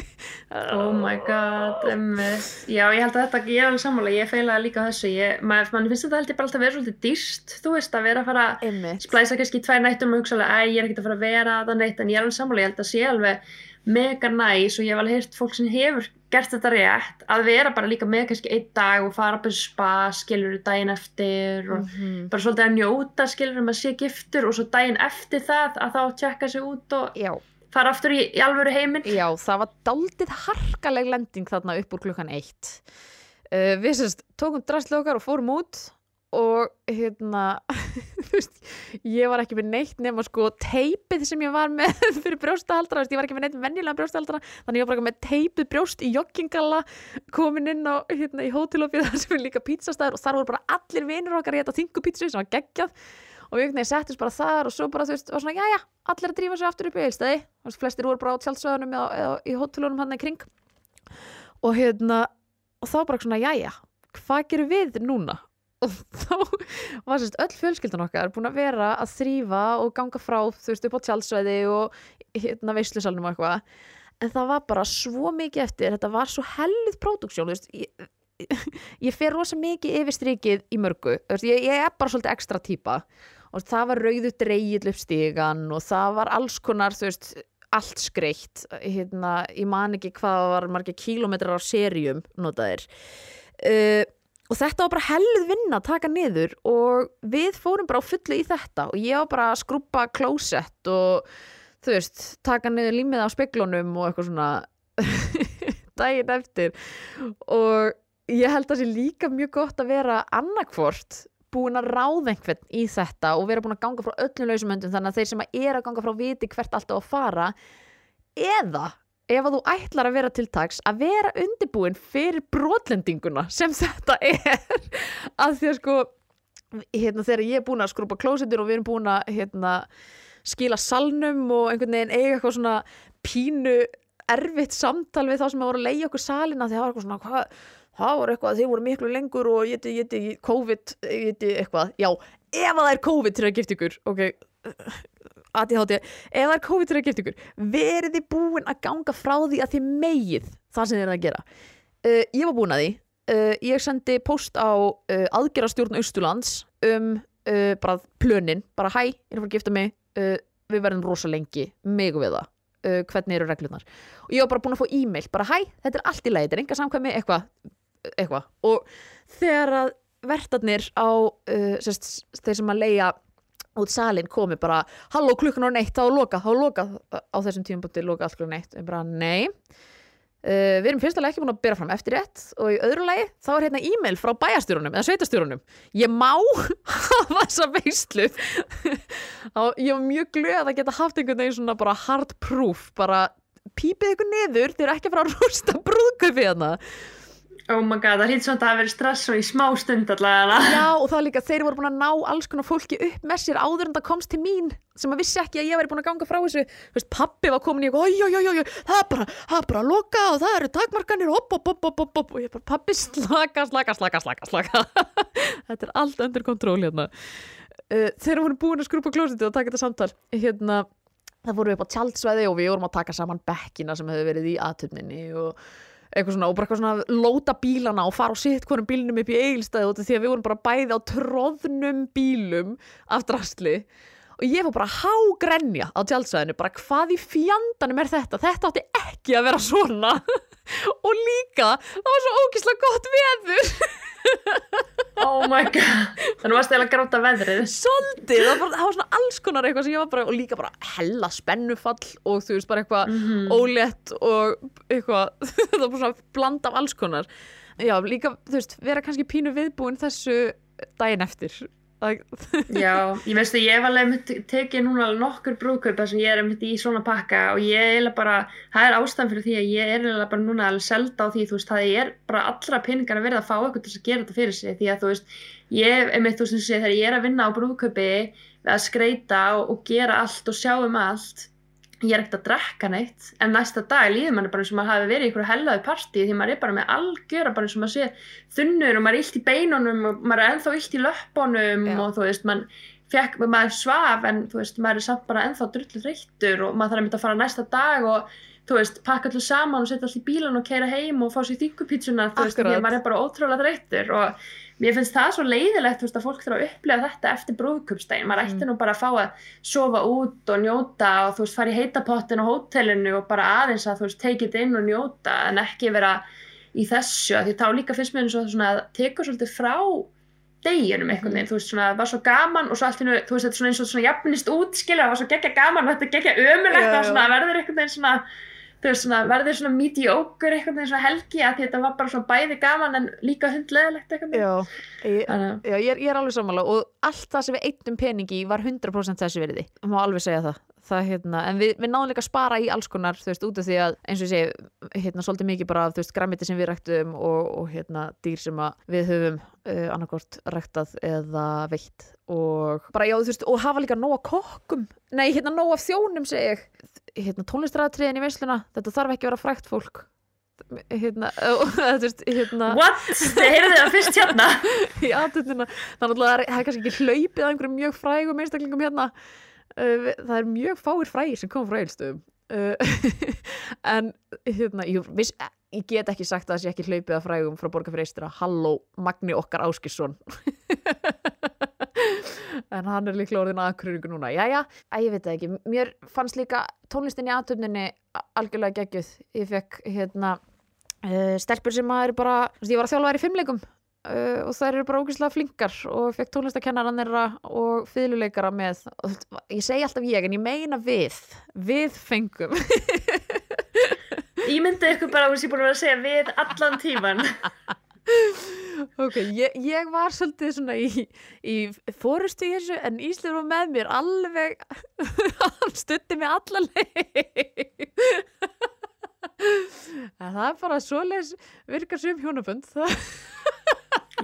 Oh my god, emmitt. Já, ég held að þetta, ég er alveg sammála, ég feilaði líka þessu. Ég, maður, finnst þetta held ég bara alltaf að vera svolítið dýrst, þú veist, að vera að fara að Einmitt. splæsa kannski tvær nættum og hugsa alveg, æ, ég er ekkert að fara að vera það neitt, en ég er alveg sammála, ég held að sé alveg mega næs og ég hef alveg heyrt fólk sem hefur gert þetta rétt, að vera bara líka með kannski einn dag og fara bara spa, skilur daginn eftir og Mhm. bara svolítið að njóta, skilur um að sé giftur og svo daginn eftir það að þá tjekka sig út og Já, fara aftur í, í alvöru heiminn. já, það var daldið harkaleg lending þarna upp úr klukkan eitt uh, Við sérst tókum drastlega okkar og fórum út og hérna veist, ég var ekki með neitt nema sko teipið sem ég var með fyrir brjóstahaldra, þú veist, ég var ekki með neitt venjulega brjóstahaldra, þannig ég var bara með teipið brjóst í joggingalla komin inn á hérna, í hótelopið þar sem er líka pizzastæður og þar voru bara allir vinur okkar í þetta þingu pizzu sem var geggjað. Og við einhvern veginn settist bara þar og svo bara þú veist, var svona, jæja, allir að drífa sig aftur upp í eilstæði, flestir voru bara á tjálsöðunum eða, eða í hótelunum hann í kring. Og hérna og þá bara svona, jæja, hvað gerum við núna? Og þá var sérst öll fjölskyldan okkar búin að vera að þrýfa og ganga frá þú veist upp á tjálsvæði og hérna veislusalnum og eitthvað. En það var bara svo mikið eftir þetta var svo hellið próduksjón ég, ég fer rosa mikið yfir strikið í mörgu veist, ég, ég er bara svolítið ekstra típa og það var rauðu dreigil upp stígan og það var alls konar þú veist, allt skreitt hérna, ég man ekki hvað var margir kílómetrar á serjum notaðir. Uh, og þetta var bara hellið vinna að taka niður og við fórum bara á fullu í þetta. Og ég var bara að skrúpa klósett og þú veist, taka niður límið á speklunum og eitthvað svona daginn eftir. Og ég held að það sé líka mjög gott að vera annarkvort búin að ráða einhvern í þetta og vera búin að ganga frá öllum lausumöndum þannig að þeir sem er að ganga frá viti hvert alltaf að fara eða ef að þú ætlar að vera til taks að vera undirbúin fyrir brotlendinguna sem þetta er. Að því að sko hérna, þegar ég er búin að skrúpa klósetur og við erum búin að hérna, skila salnum og einhvern veginn eiga eitthvað svona pínu erfitt samtal við þá sem voru að leiða okkur salina því það var eitthvað svona hvað, það voru eitthvað, þeir voru miklu lengur og ég geti COVID ég geti eitthvað, já, ef að það er COVID til að gifta ykkur, ok ADHD, það er COVID að gifta ykkur verið þið búin að ganga frá því að þið megið það sem þið er að gera? Uh, ég var búin að því. Uh, ég sendi post á uh, aðgerastjórn Austurlands um uh, bara plönin, bara hæ, ég er að fara að gifta mig. Uh, við verðum rosa lengi megu við það, uh, hvernig eru reglunar og ég var bara búin að fá e-mail, bara hæ þetta er allt í leið, þetta er enga samkvæmi, eitthvað eitthvað, og þegar að vertarnir á sérst, þeir sem að leia út salin komi bara, halló klukkan á neitt þá er loka, þá er loka á þessum tíum búin loka allt klukkan neitt, en bara nei. Uh, við erum fyrstulega ekki búin að bera fram eftir rétt og í öðru lagi þá er hérna e-mail frá bæjastjórunum eða sveitastjórunum ég má hafa þessa veistlu og ég var mjög glöð að geta haft einhvern veginn svona bara hard proof bara pípið ykkur niður þeir eru ekki að fara að rústa brúðköfið hana Oh my god, það hlýtt svona að það hafi verið stress og í smá stund allavega. Já, og það líka, þeir voru búin að ná alls konar fólki upp með sér áður en það komst til mín sem að vissi ekki að ég væri búin að ganga frá þessu. Þú veist, pappi var komin í oi, oi, það er bara, það er bara að loka og það eru takmarkanir, hopp, hopp, hopp, hopp, hopp og ég bara, pappi, slaka, slaka, slaka, slaka, slaka. Þetta er allt undir kontról hérna. Uh, Þeir voru búin að skrúpa klósiti og taka þetta samtal. Hérna, það voru upp á tjaldsvæði og við vorum að taka saman bekkina sem hefur verið í aðtöfninni og eitthvað svona og bara eitthvað svona lóta bílana og fara og sitt hvernig bílnum upp í eigilstæði út af því að við vorum bara bæði á tróðnum bílum af drastli og ég fór bara hágrenja á tjálsvæðinu bara hvað í fjandanum er þetta þetta átti ekki að vera svona og líka það var svo ógíslega gott veður Oh my god, þannig varst eða að gráta veðrið. Svolítið, það var, það var svona alls konar eitthvað sem ég var bara, og líka bara hella spennufall og þú veist bara eitthvað Mhm. ólétt og eitthvað, það var bara svona bland af alls konar. Já, líka, þú veist, vera kannski pínu viðbúin þessu daginn eftir. Já, ég veist að ég hef alveg tekið núna nokkur brúðkaupa sem ég er einmitt í svona pakka og ég er eiginlega bara, það er ástæðan fyrir því að ég er eiginlega bara núna alveg selda á því, þú veist, það er bara allra peningar að verða að fá eitthvað til að gera þetta fyrir sig. Því að þú veist, ég einmitt, þú veist, þegar ég er að vinna á brúðkaupi að skreita og, og gera allt og sjá um allt ég er ekkert að drekka neitt en næsta dag líður manni bara eins og maður hafi verið í einhverju hellaði partí því maður er bara með algjöra bara eins og maður sé þunnur og maður er illt í beinunum og maður er ennþá illt í löppunum Já. og þú veist, mann fekk, maður svaf en þú veist, maður er samt bara ennþá drullu þreyttur og maður þarf að mynda að fara næsta dag og þú veist, pakka allir saman og setja allir í bílan og keira heim og fá sér þingupítsuna þú veist, maður er bara ótrúlega þreyttur og mér finnst það svo leiðilegt þú veist, að fólk þarf að upplega þetta eftir brúðkupsdægin maður ætti Mm. nú bara að fá að sofa út og njóta og þú veist, fara í heitapottin á hótelinu og bara aðeins að þú veist, take it in og njóta en ekki vera í þessu. Af því þá líka finnst mér eins og svona að tekur svolítið frá deginum einhvern veginn, þú veist, svona, var svo gaman og svo allt í nú, þú veist, þetta svona eins og svona jafnist út, skilja, það var svo geggja gaman og þetta geggja ömulegt og svona verður einhvern veginn svona, þú veist, svona, verður svona mediocre einhvern veginn svona helgi að þetta var bara svona bæði gaman en líka hundleðilegt veginn. já, ég, já ég, er, ég er alveg sammála og allt það sem við eittum peningi var 100% þessu verði. Má alveg segja það. Það hérna, en við, við náðum líka að spara í alls konar, þú veist, út af því að eins og ég segi, hérna, svolítið mikið bara af, þú veist, græmiti sem við ræktum og, og hérna, dýr sem við höfum uh, annarkort ræktað eða veitt. Og bara, já, þú veist, og hafa líka nóg af kokkum, nei, hérna, nóg af þjónum, segi ég, hérna, tónlistræðatriðin í veisluna, þetta þarf ekki að vera frækt fólk. Hérna, veist, hérna. What? Þið heyrðu það fyrst hérna? Aðtöndina þannig að það er, kannski ekki hlaupið að einhverjum mjög frægum einstaklingum hérna það er mjög fáir frægir sem kom frá eilstöðum uh, en hérna ég, viss, ég get ekki sagt að það sé ekki hlaupið að frægum frá borga fyrir eistra Halló, Magni okkar Áskisson en hann er líklega orðin aðkröringu núna. Jæja, að ég veit ekki. Mér fannst líka tónlistin í aðtöndinni algjörlega geggjuð. Ég fekk hérna stelpur sem að eru bara, ég var að þjálfa þær í fimmleikum uh, og þær eru bara ógeðslega flinkar og fekk tónlistakennaran þeirra og fiðluleikara með. Ég segi alltaf ég en ég meina við. Við fengum. Ég myndi ykkur bara að þú sé búin að vera að segja við allan tíman ok, ég, ég var svolítið svona í, í fórustu í þessu en Íslir var með mér alveg hann stutti mig alla leið. En það er bara svoleiðis virkar sem hjónabönd. það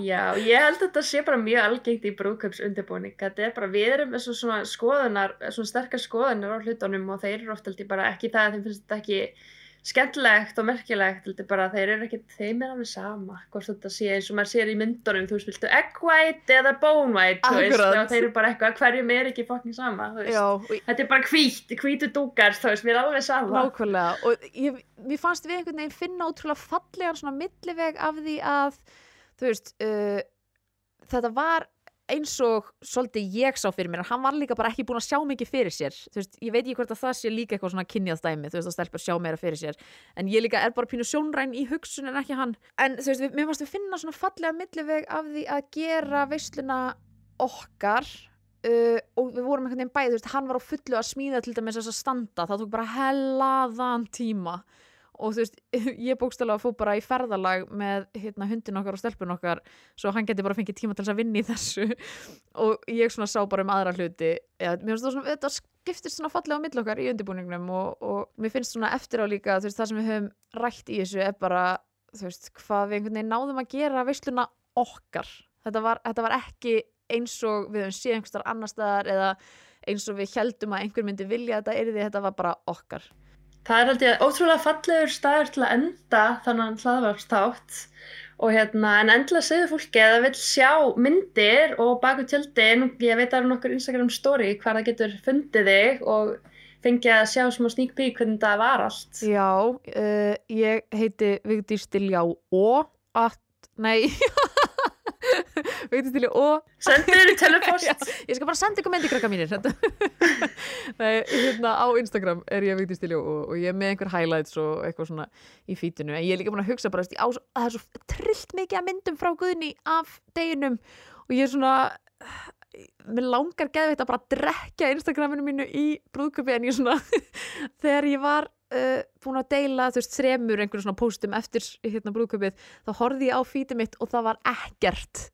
Já, ég held að þetta sé bara mjög algengt í brúðköps undirbúning. Þetta er bara, við erum með svo- svona skoðunar, svona sterkar skoðunar á hlutunum og þeir eru oft ég bara ekki það að þeim finnst þetta ekki skemmtilegt og merkilegt, ég bara þeir eru ekki, þeim er alveg sama hvort þetta sé eins og maður sér í myndunum, þú veist, viltu egg white eða bone white, þú veist, og þeir eru bara eitthvað, hverjum er ekki fokkin sama. Já, og Þetta er bara hvít, hvítu dúkar, þú veist, mér er alveg sama. Nákvæmlega og ég, mér fannst við einhvern veginn þú veist uh, þetta var eins og svolítið ég sá fyrir mér en hann var líka bara ekki búin að sjá mikið fyrir sér. Þú veist, ég veit ekki hvort að það sé líka eitthvað svona kynjað dæmi, þú veist að stelpur sjá meira fyrir sér. En ég líka er bara pínu sjónræn í hugsun en ekki hann, en þú veist, við, mér fannst við finna svona fallega milliveg af því að gera veisluna okkar uh, og við vorum einhvern veginn bæði, þú veist, hann var á fullu að smíða til dæmis þess að standa, það tók bara hellaðan tíma og þú veist, ég bókstælega fór bara í ferðalag með hérna, hundin okkar og stelpun okkar svo hann geti bara fengið tíma til þess að vinna í þessu. Og ég svona sá bara um aðra hluti. Ja, svona, þetta skiptist svona fallega á mill okkar í undirbúningnum og, og mér finnst svona eftir á líka, veist, það sem við höfum rætt í þessu er bara, veist, hvað við einhvern veginn náðum að gera veisluna okkar. Þetta var, þetta var ekki eins og við höfum séð einhvers þar annar staðar eða eins og við heldum að einhver myndi vilja að þetta er því þetta var bara okkar Það er held ég ótrúlega fallegur staður til að enda þannig hlaðvarpstátt og hérna, en endilega segðu fólki að það vil sjá myndir og baku tjöldi, nú, ég veit að það eru nokkur Instagram story hvar það getur fundið þig og fengið að sjá smá sneak peek hvernig það var allt. Já, uh, ég heiti Vigdís Diljá og at, nei Vigdís Diljá og Sendu þér í telepost. Ég skal bara senda ykkur myndi krakka mínir Nei, hérna á Instagram er ég Diljá og, og ég er með einhver highlights og eitthvað svona í fítinu en ég er líka búin að hugsa bara, á, svo- það er svo trillt mikið að myndum frá Guðni af deginum og ég er svona mér langar geðveitt að bara drekja Instagraminu mínu í brúðköpi en ég svona þegar ég var uh, búin að deila þú veist þremur einhverjum svona póstum eftir hérna brúðköpið þá horfði ég á fítið mitt og það var ekkert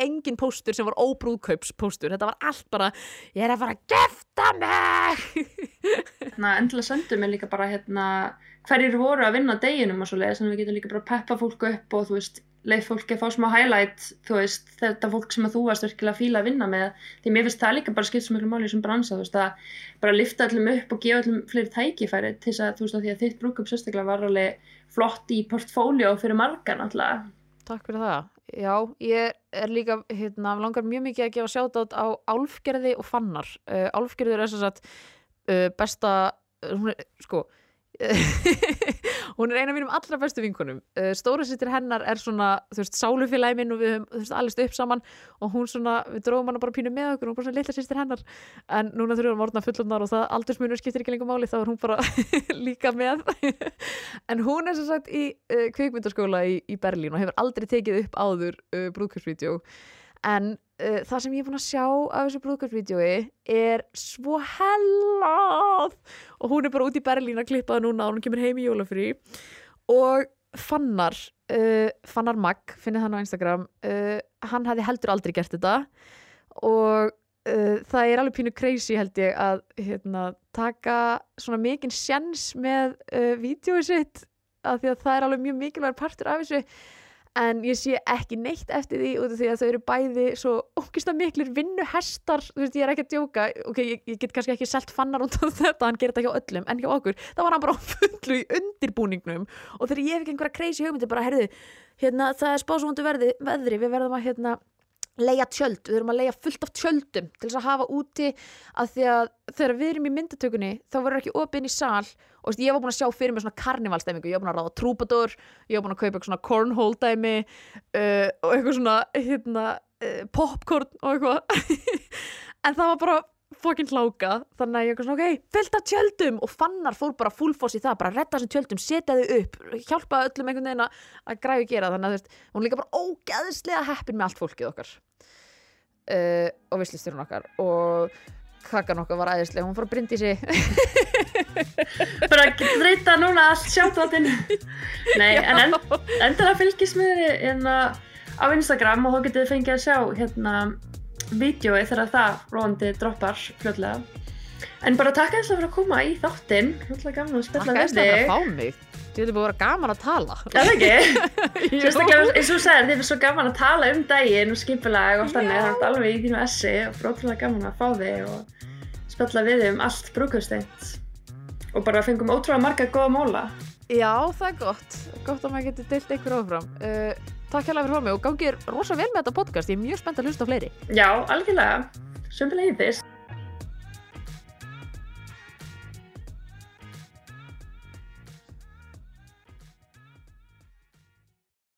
engin póstur sem var óbrúðkaupspóstur. Þetta var allt bara, ég er að fara að gefta mig! Hérna, endilega sendu mér líka bara hérna hverjir voru að vinna deginum og svo leiðis, þannig að við getum líka bara að peppa fólk upp og þú veist, leið fólki að fá smá highlight, þú veist, þetta fólk sem að þú varst virkilega að fíla að vinna með, því mér finnst það líka bara skipt svo miklu máli í þessum bransa, þú veist, að bara lifta öllum upp og gefa öllum fleiri tækifæri til þess að, þú veist, að því að þitt brúkup sérstaklega var alveg flott í portfóljó fyrir margan alltaf. Takk fyrir það. Já, ég er líka, hérna, langar mjög mikið að gefa sjátátt á Álfgerði og Fannar. Uh, Álfgerður er þess að uh, besta, uh, sko, hún er eina af mínum allra bestu vinkonum. Uh, Stóra sýttir hennar er svona, þú veist, sálufélagi minn og við höfum, þú veist, allist upp saman og hún svona, við dróðum hana bara pínu með okkur og hún bara svona litla sýttir hennar. En núna þurfum við að orðna fullundar og það aldursmunur skiptir ekki lengur máli, þá er hún bara líka með. en hún er sem sagt í uh, kvikmyndaskóla í, í Berlín og hefur aldrei tekið upp áður uh, brúðkursvídeó en uh, það sem ég er búin að sjá af þessu brúðkursvídeói er svo hellað og hún er bara út í Berlín að klippa það núna og hún kemur heim í jólafrí. Og Fannar uh, Fannar Magg, finnið hann á Instagram uh, hann hefði heldur aldrei gert þetta. Og það er alveg pínu crazy held ég að hérna, taka svona mikinn sjens með vídjói sitt. Af því að það er alveg mjög mikilvægur partur af þessu en ég sé ekki neitt eftir því út af því að þau eru bæði svo ógist að miklir vinnuhestar þú veist, ég er ekki að djóka. Ok, ég, ég get kannski ekki selt fannar út af þetta hann gerir þetta hjá öllum, en hjá okkur. Þá var hann bara á fullu í undirbúningnum. Og þegar ég ekki einhverja crazy hugmyndi bara, herðu hérna, það er spásvondu veðri við verðum að hérna leia tjöld, við erum að leia fullt af tjöldum til þess að hafa úti að því að þegar við erum í myndatökunni þá verður ekki opið inn í sal. Og veist, ég var búin að sjá fyrir mig svona karnivalstemmingu ég var búin að ráða trúbadur, ég var búin að kaupa eitthvað svona cornhole dæmi uh, og eitthvað svona hérna, uh, popcorn og eitthvað. En það var bara fokkin hláka þannig að ég var svona ok, fullt af tjöldum. Og fannar fór bara fullfoss í það bara redda þessum tjöldum, setja þau upp hjálpa öllum einhvern veginn að, að græfi gera þannig að þú veist, hún líka bara ógeðslega heppin með allt fólkið okkar. Uh, og visslistyrun okkar. Og kakkan okkar var æðislega, hún fór að brindi sig. Bara reyta núna allt sjáttáttin nei, en en, endilega fylgist með þér hérna á Instagram og þá getið fengið að sjá hérna vídjói þegar það róandi droppar fljóðlega en bara takk eins og fyrir að koma í þáttinn. Hlutlega gaman að spilla Takk við æslega fyrir þig. að fá mig. Þetta er búið að vera gaman að tala. Er það ekki? Jú. Sérstaklega eins og þú segir, þið er svo gaman að tala um daginn og skipulega og þannig, það er alveg í þínu essi og bróðlega gaman að fá þig og spjalla við þig um allt brúkusteint og bara fengum ótrúlega marga góða móla. Já, það er gott. Gott að maður getur deilt einhver áfram. Uh, Takk hérlega fyrir fór mig og gangið rosa vel með þetta podcast Ég er mjög spennt að hlusta á fleiri Já, algjörlega. Sömbilega í þess.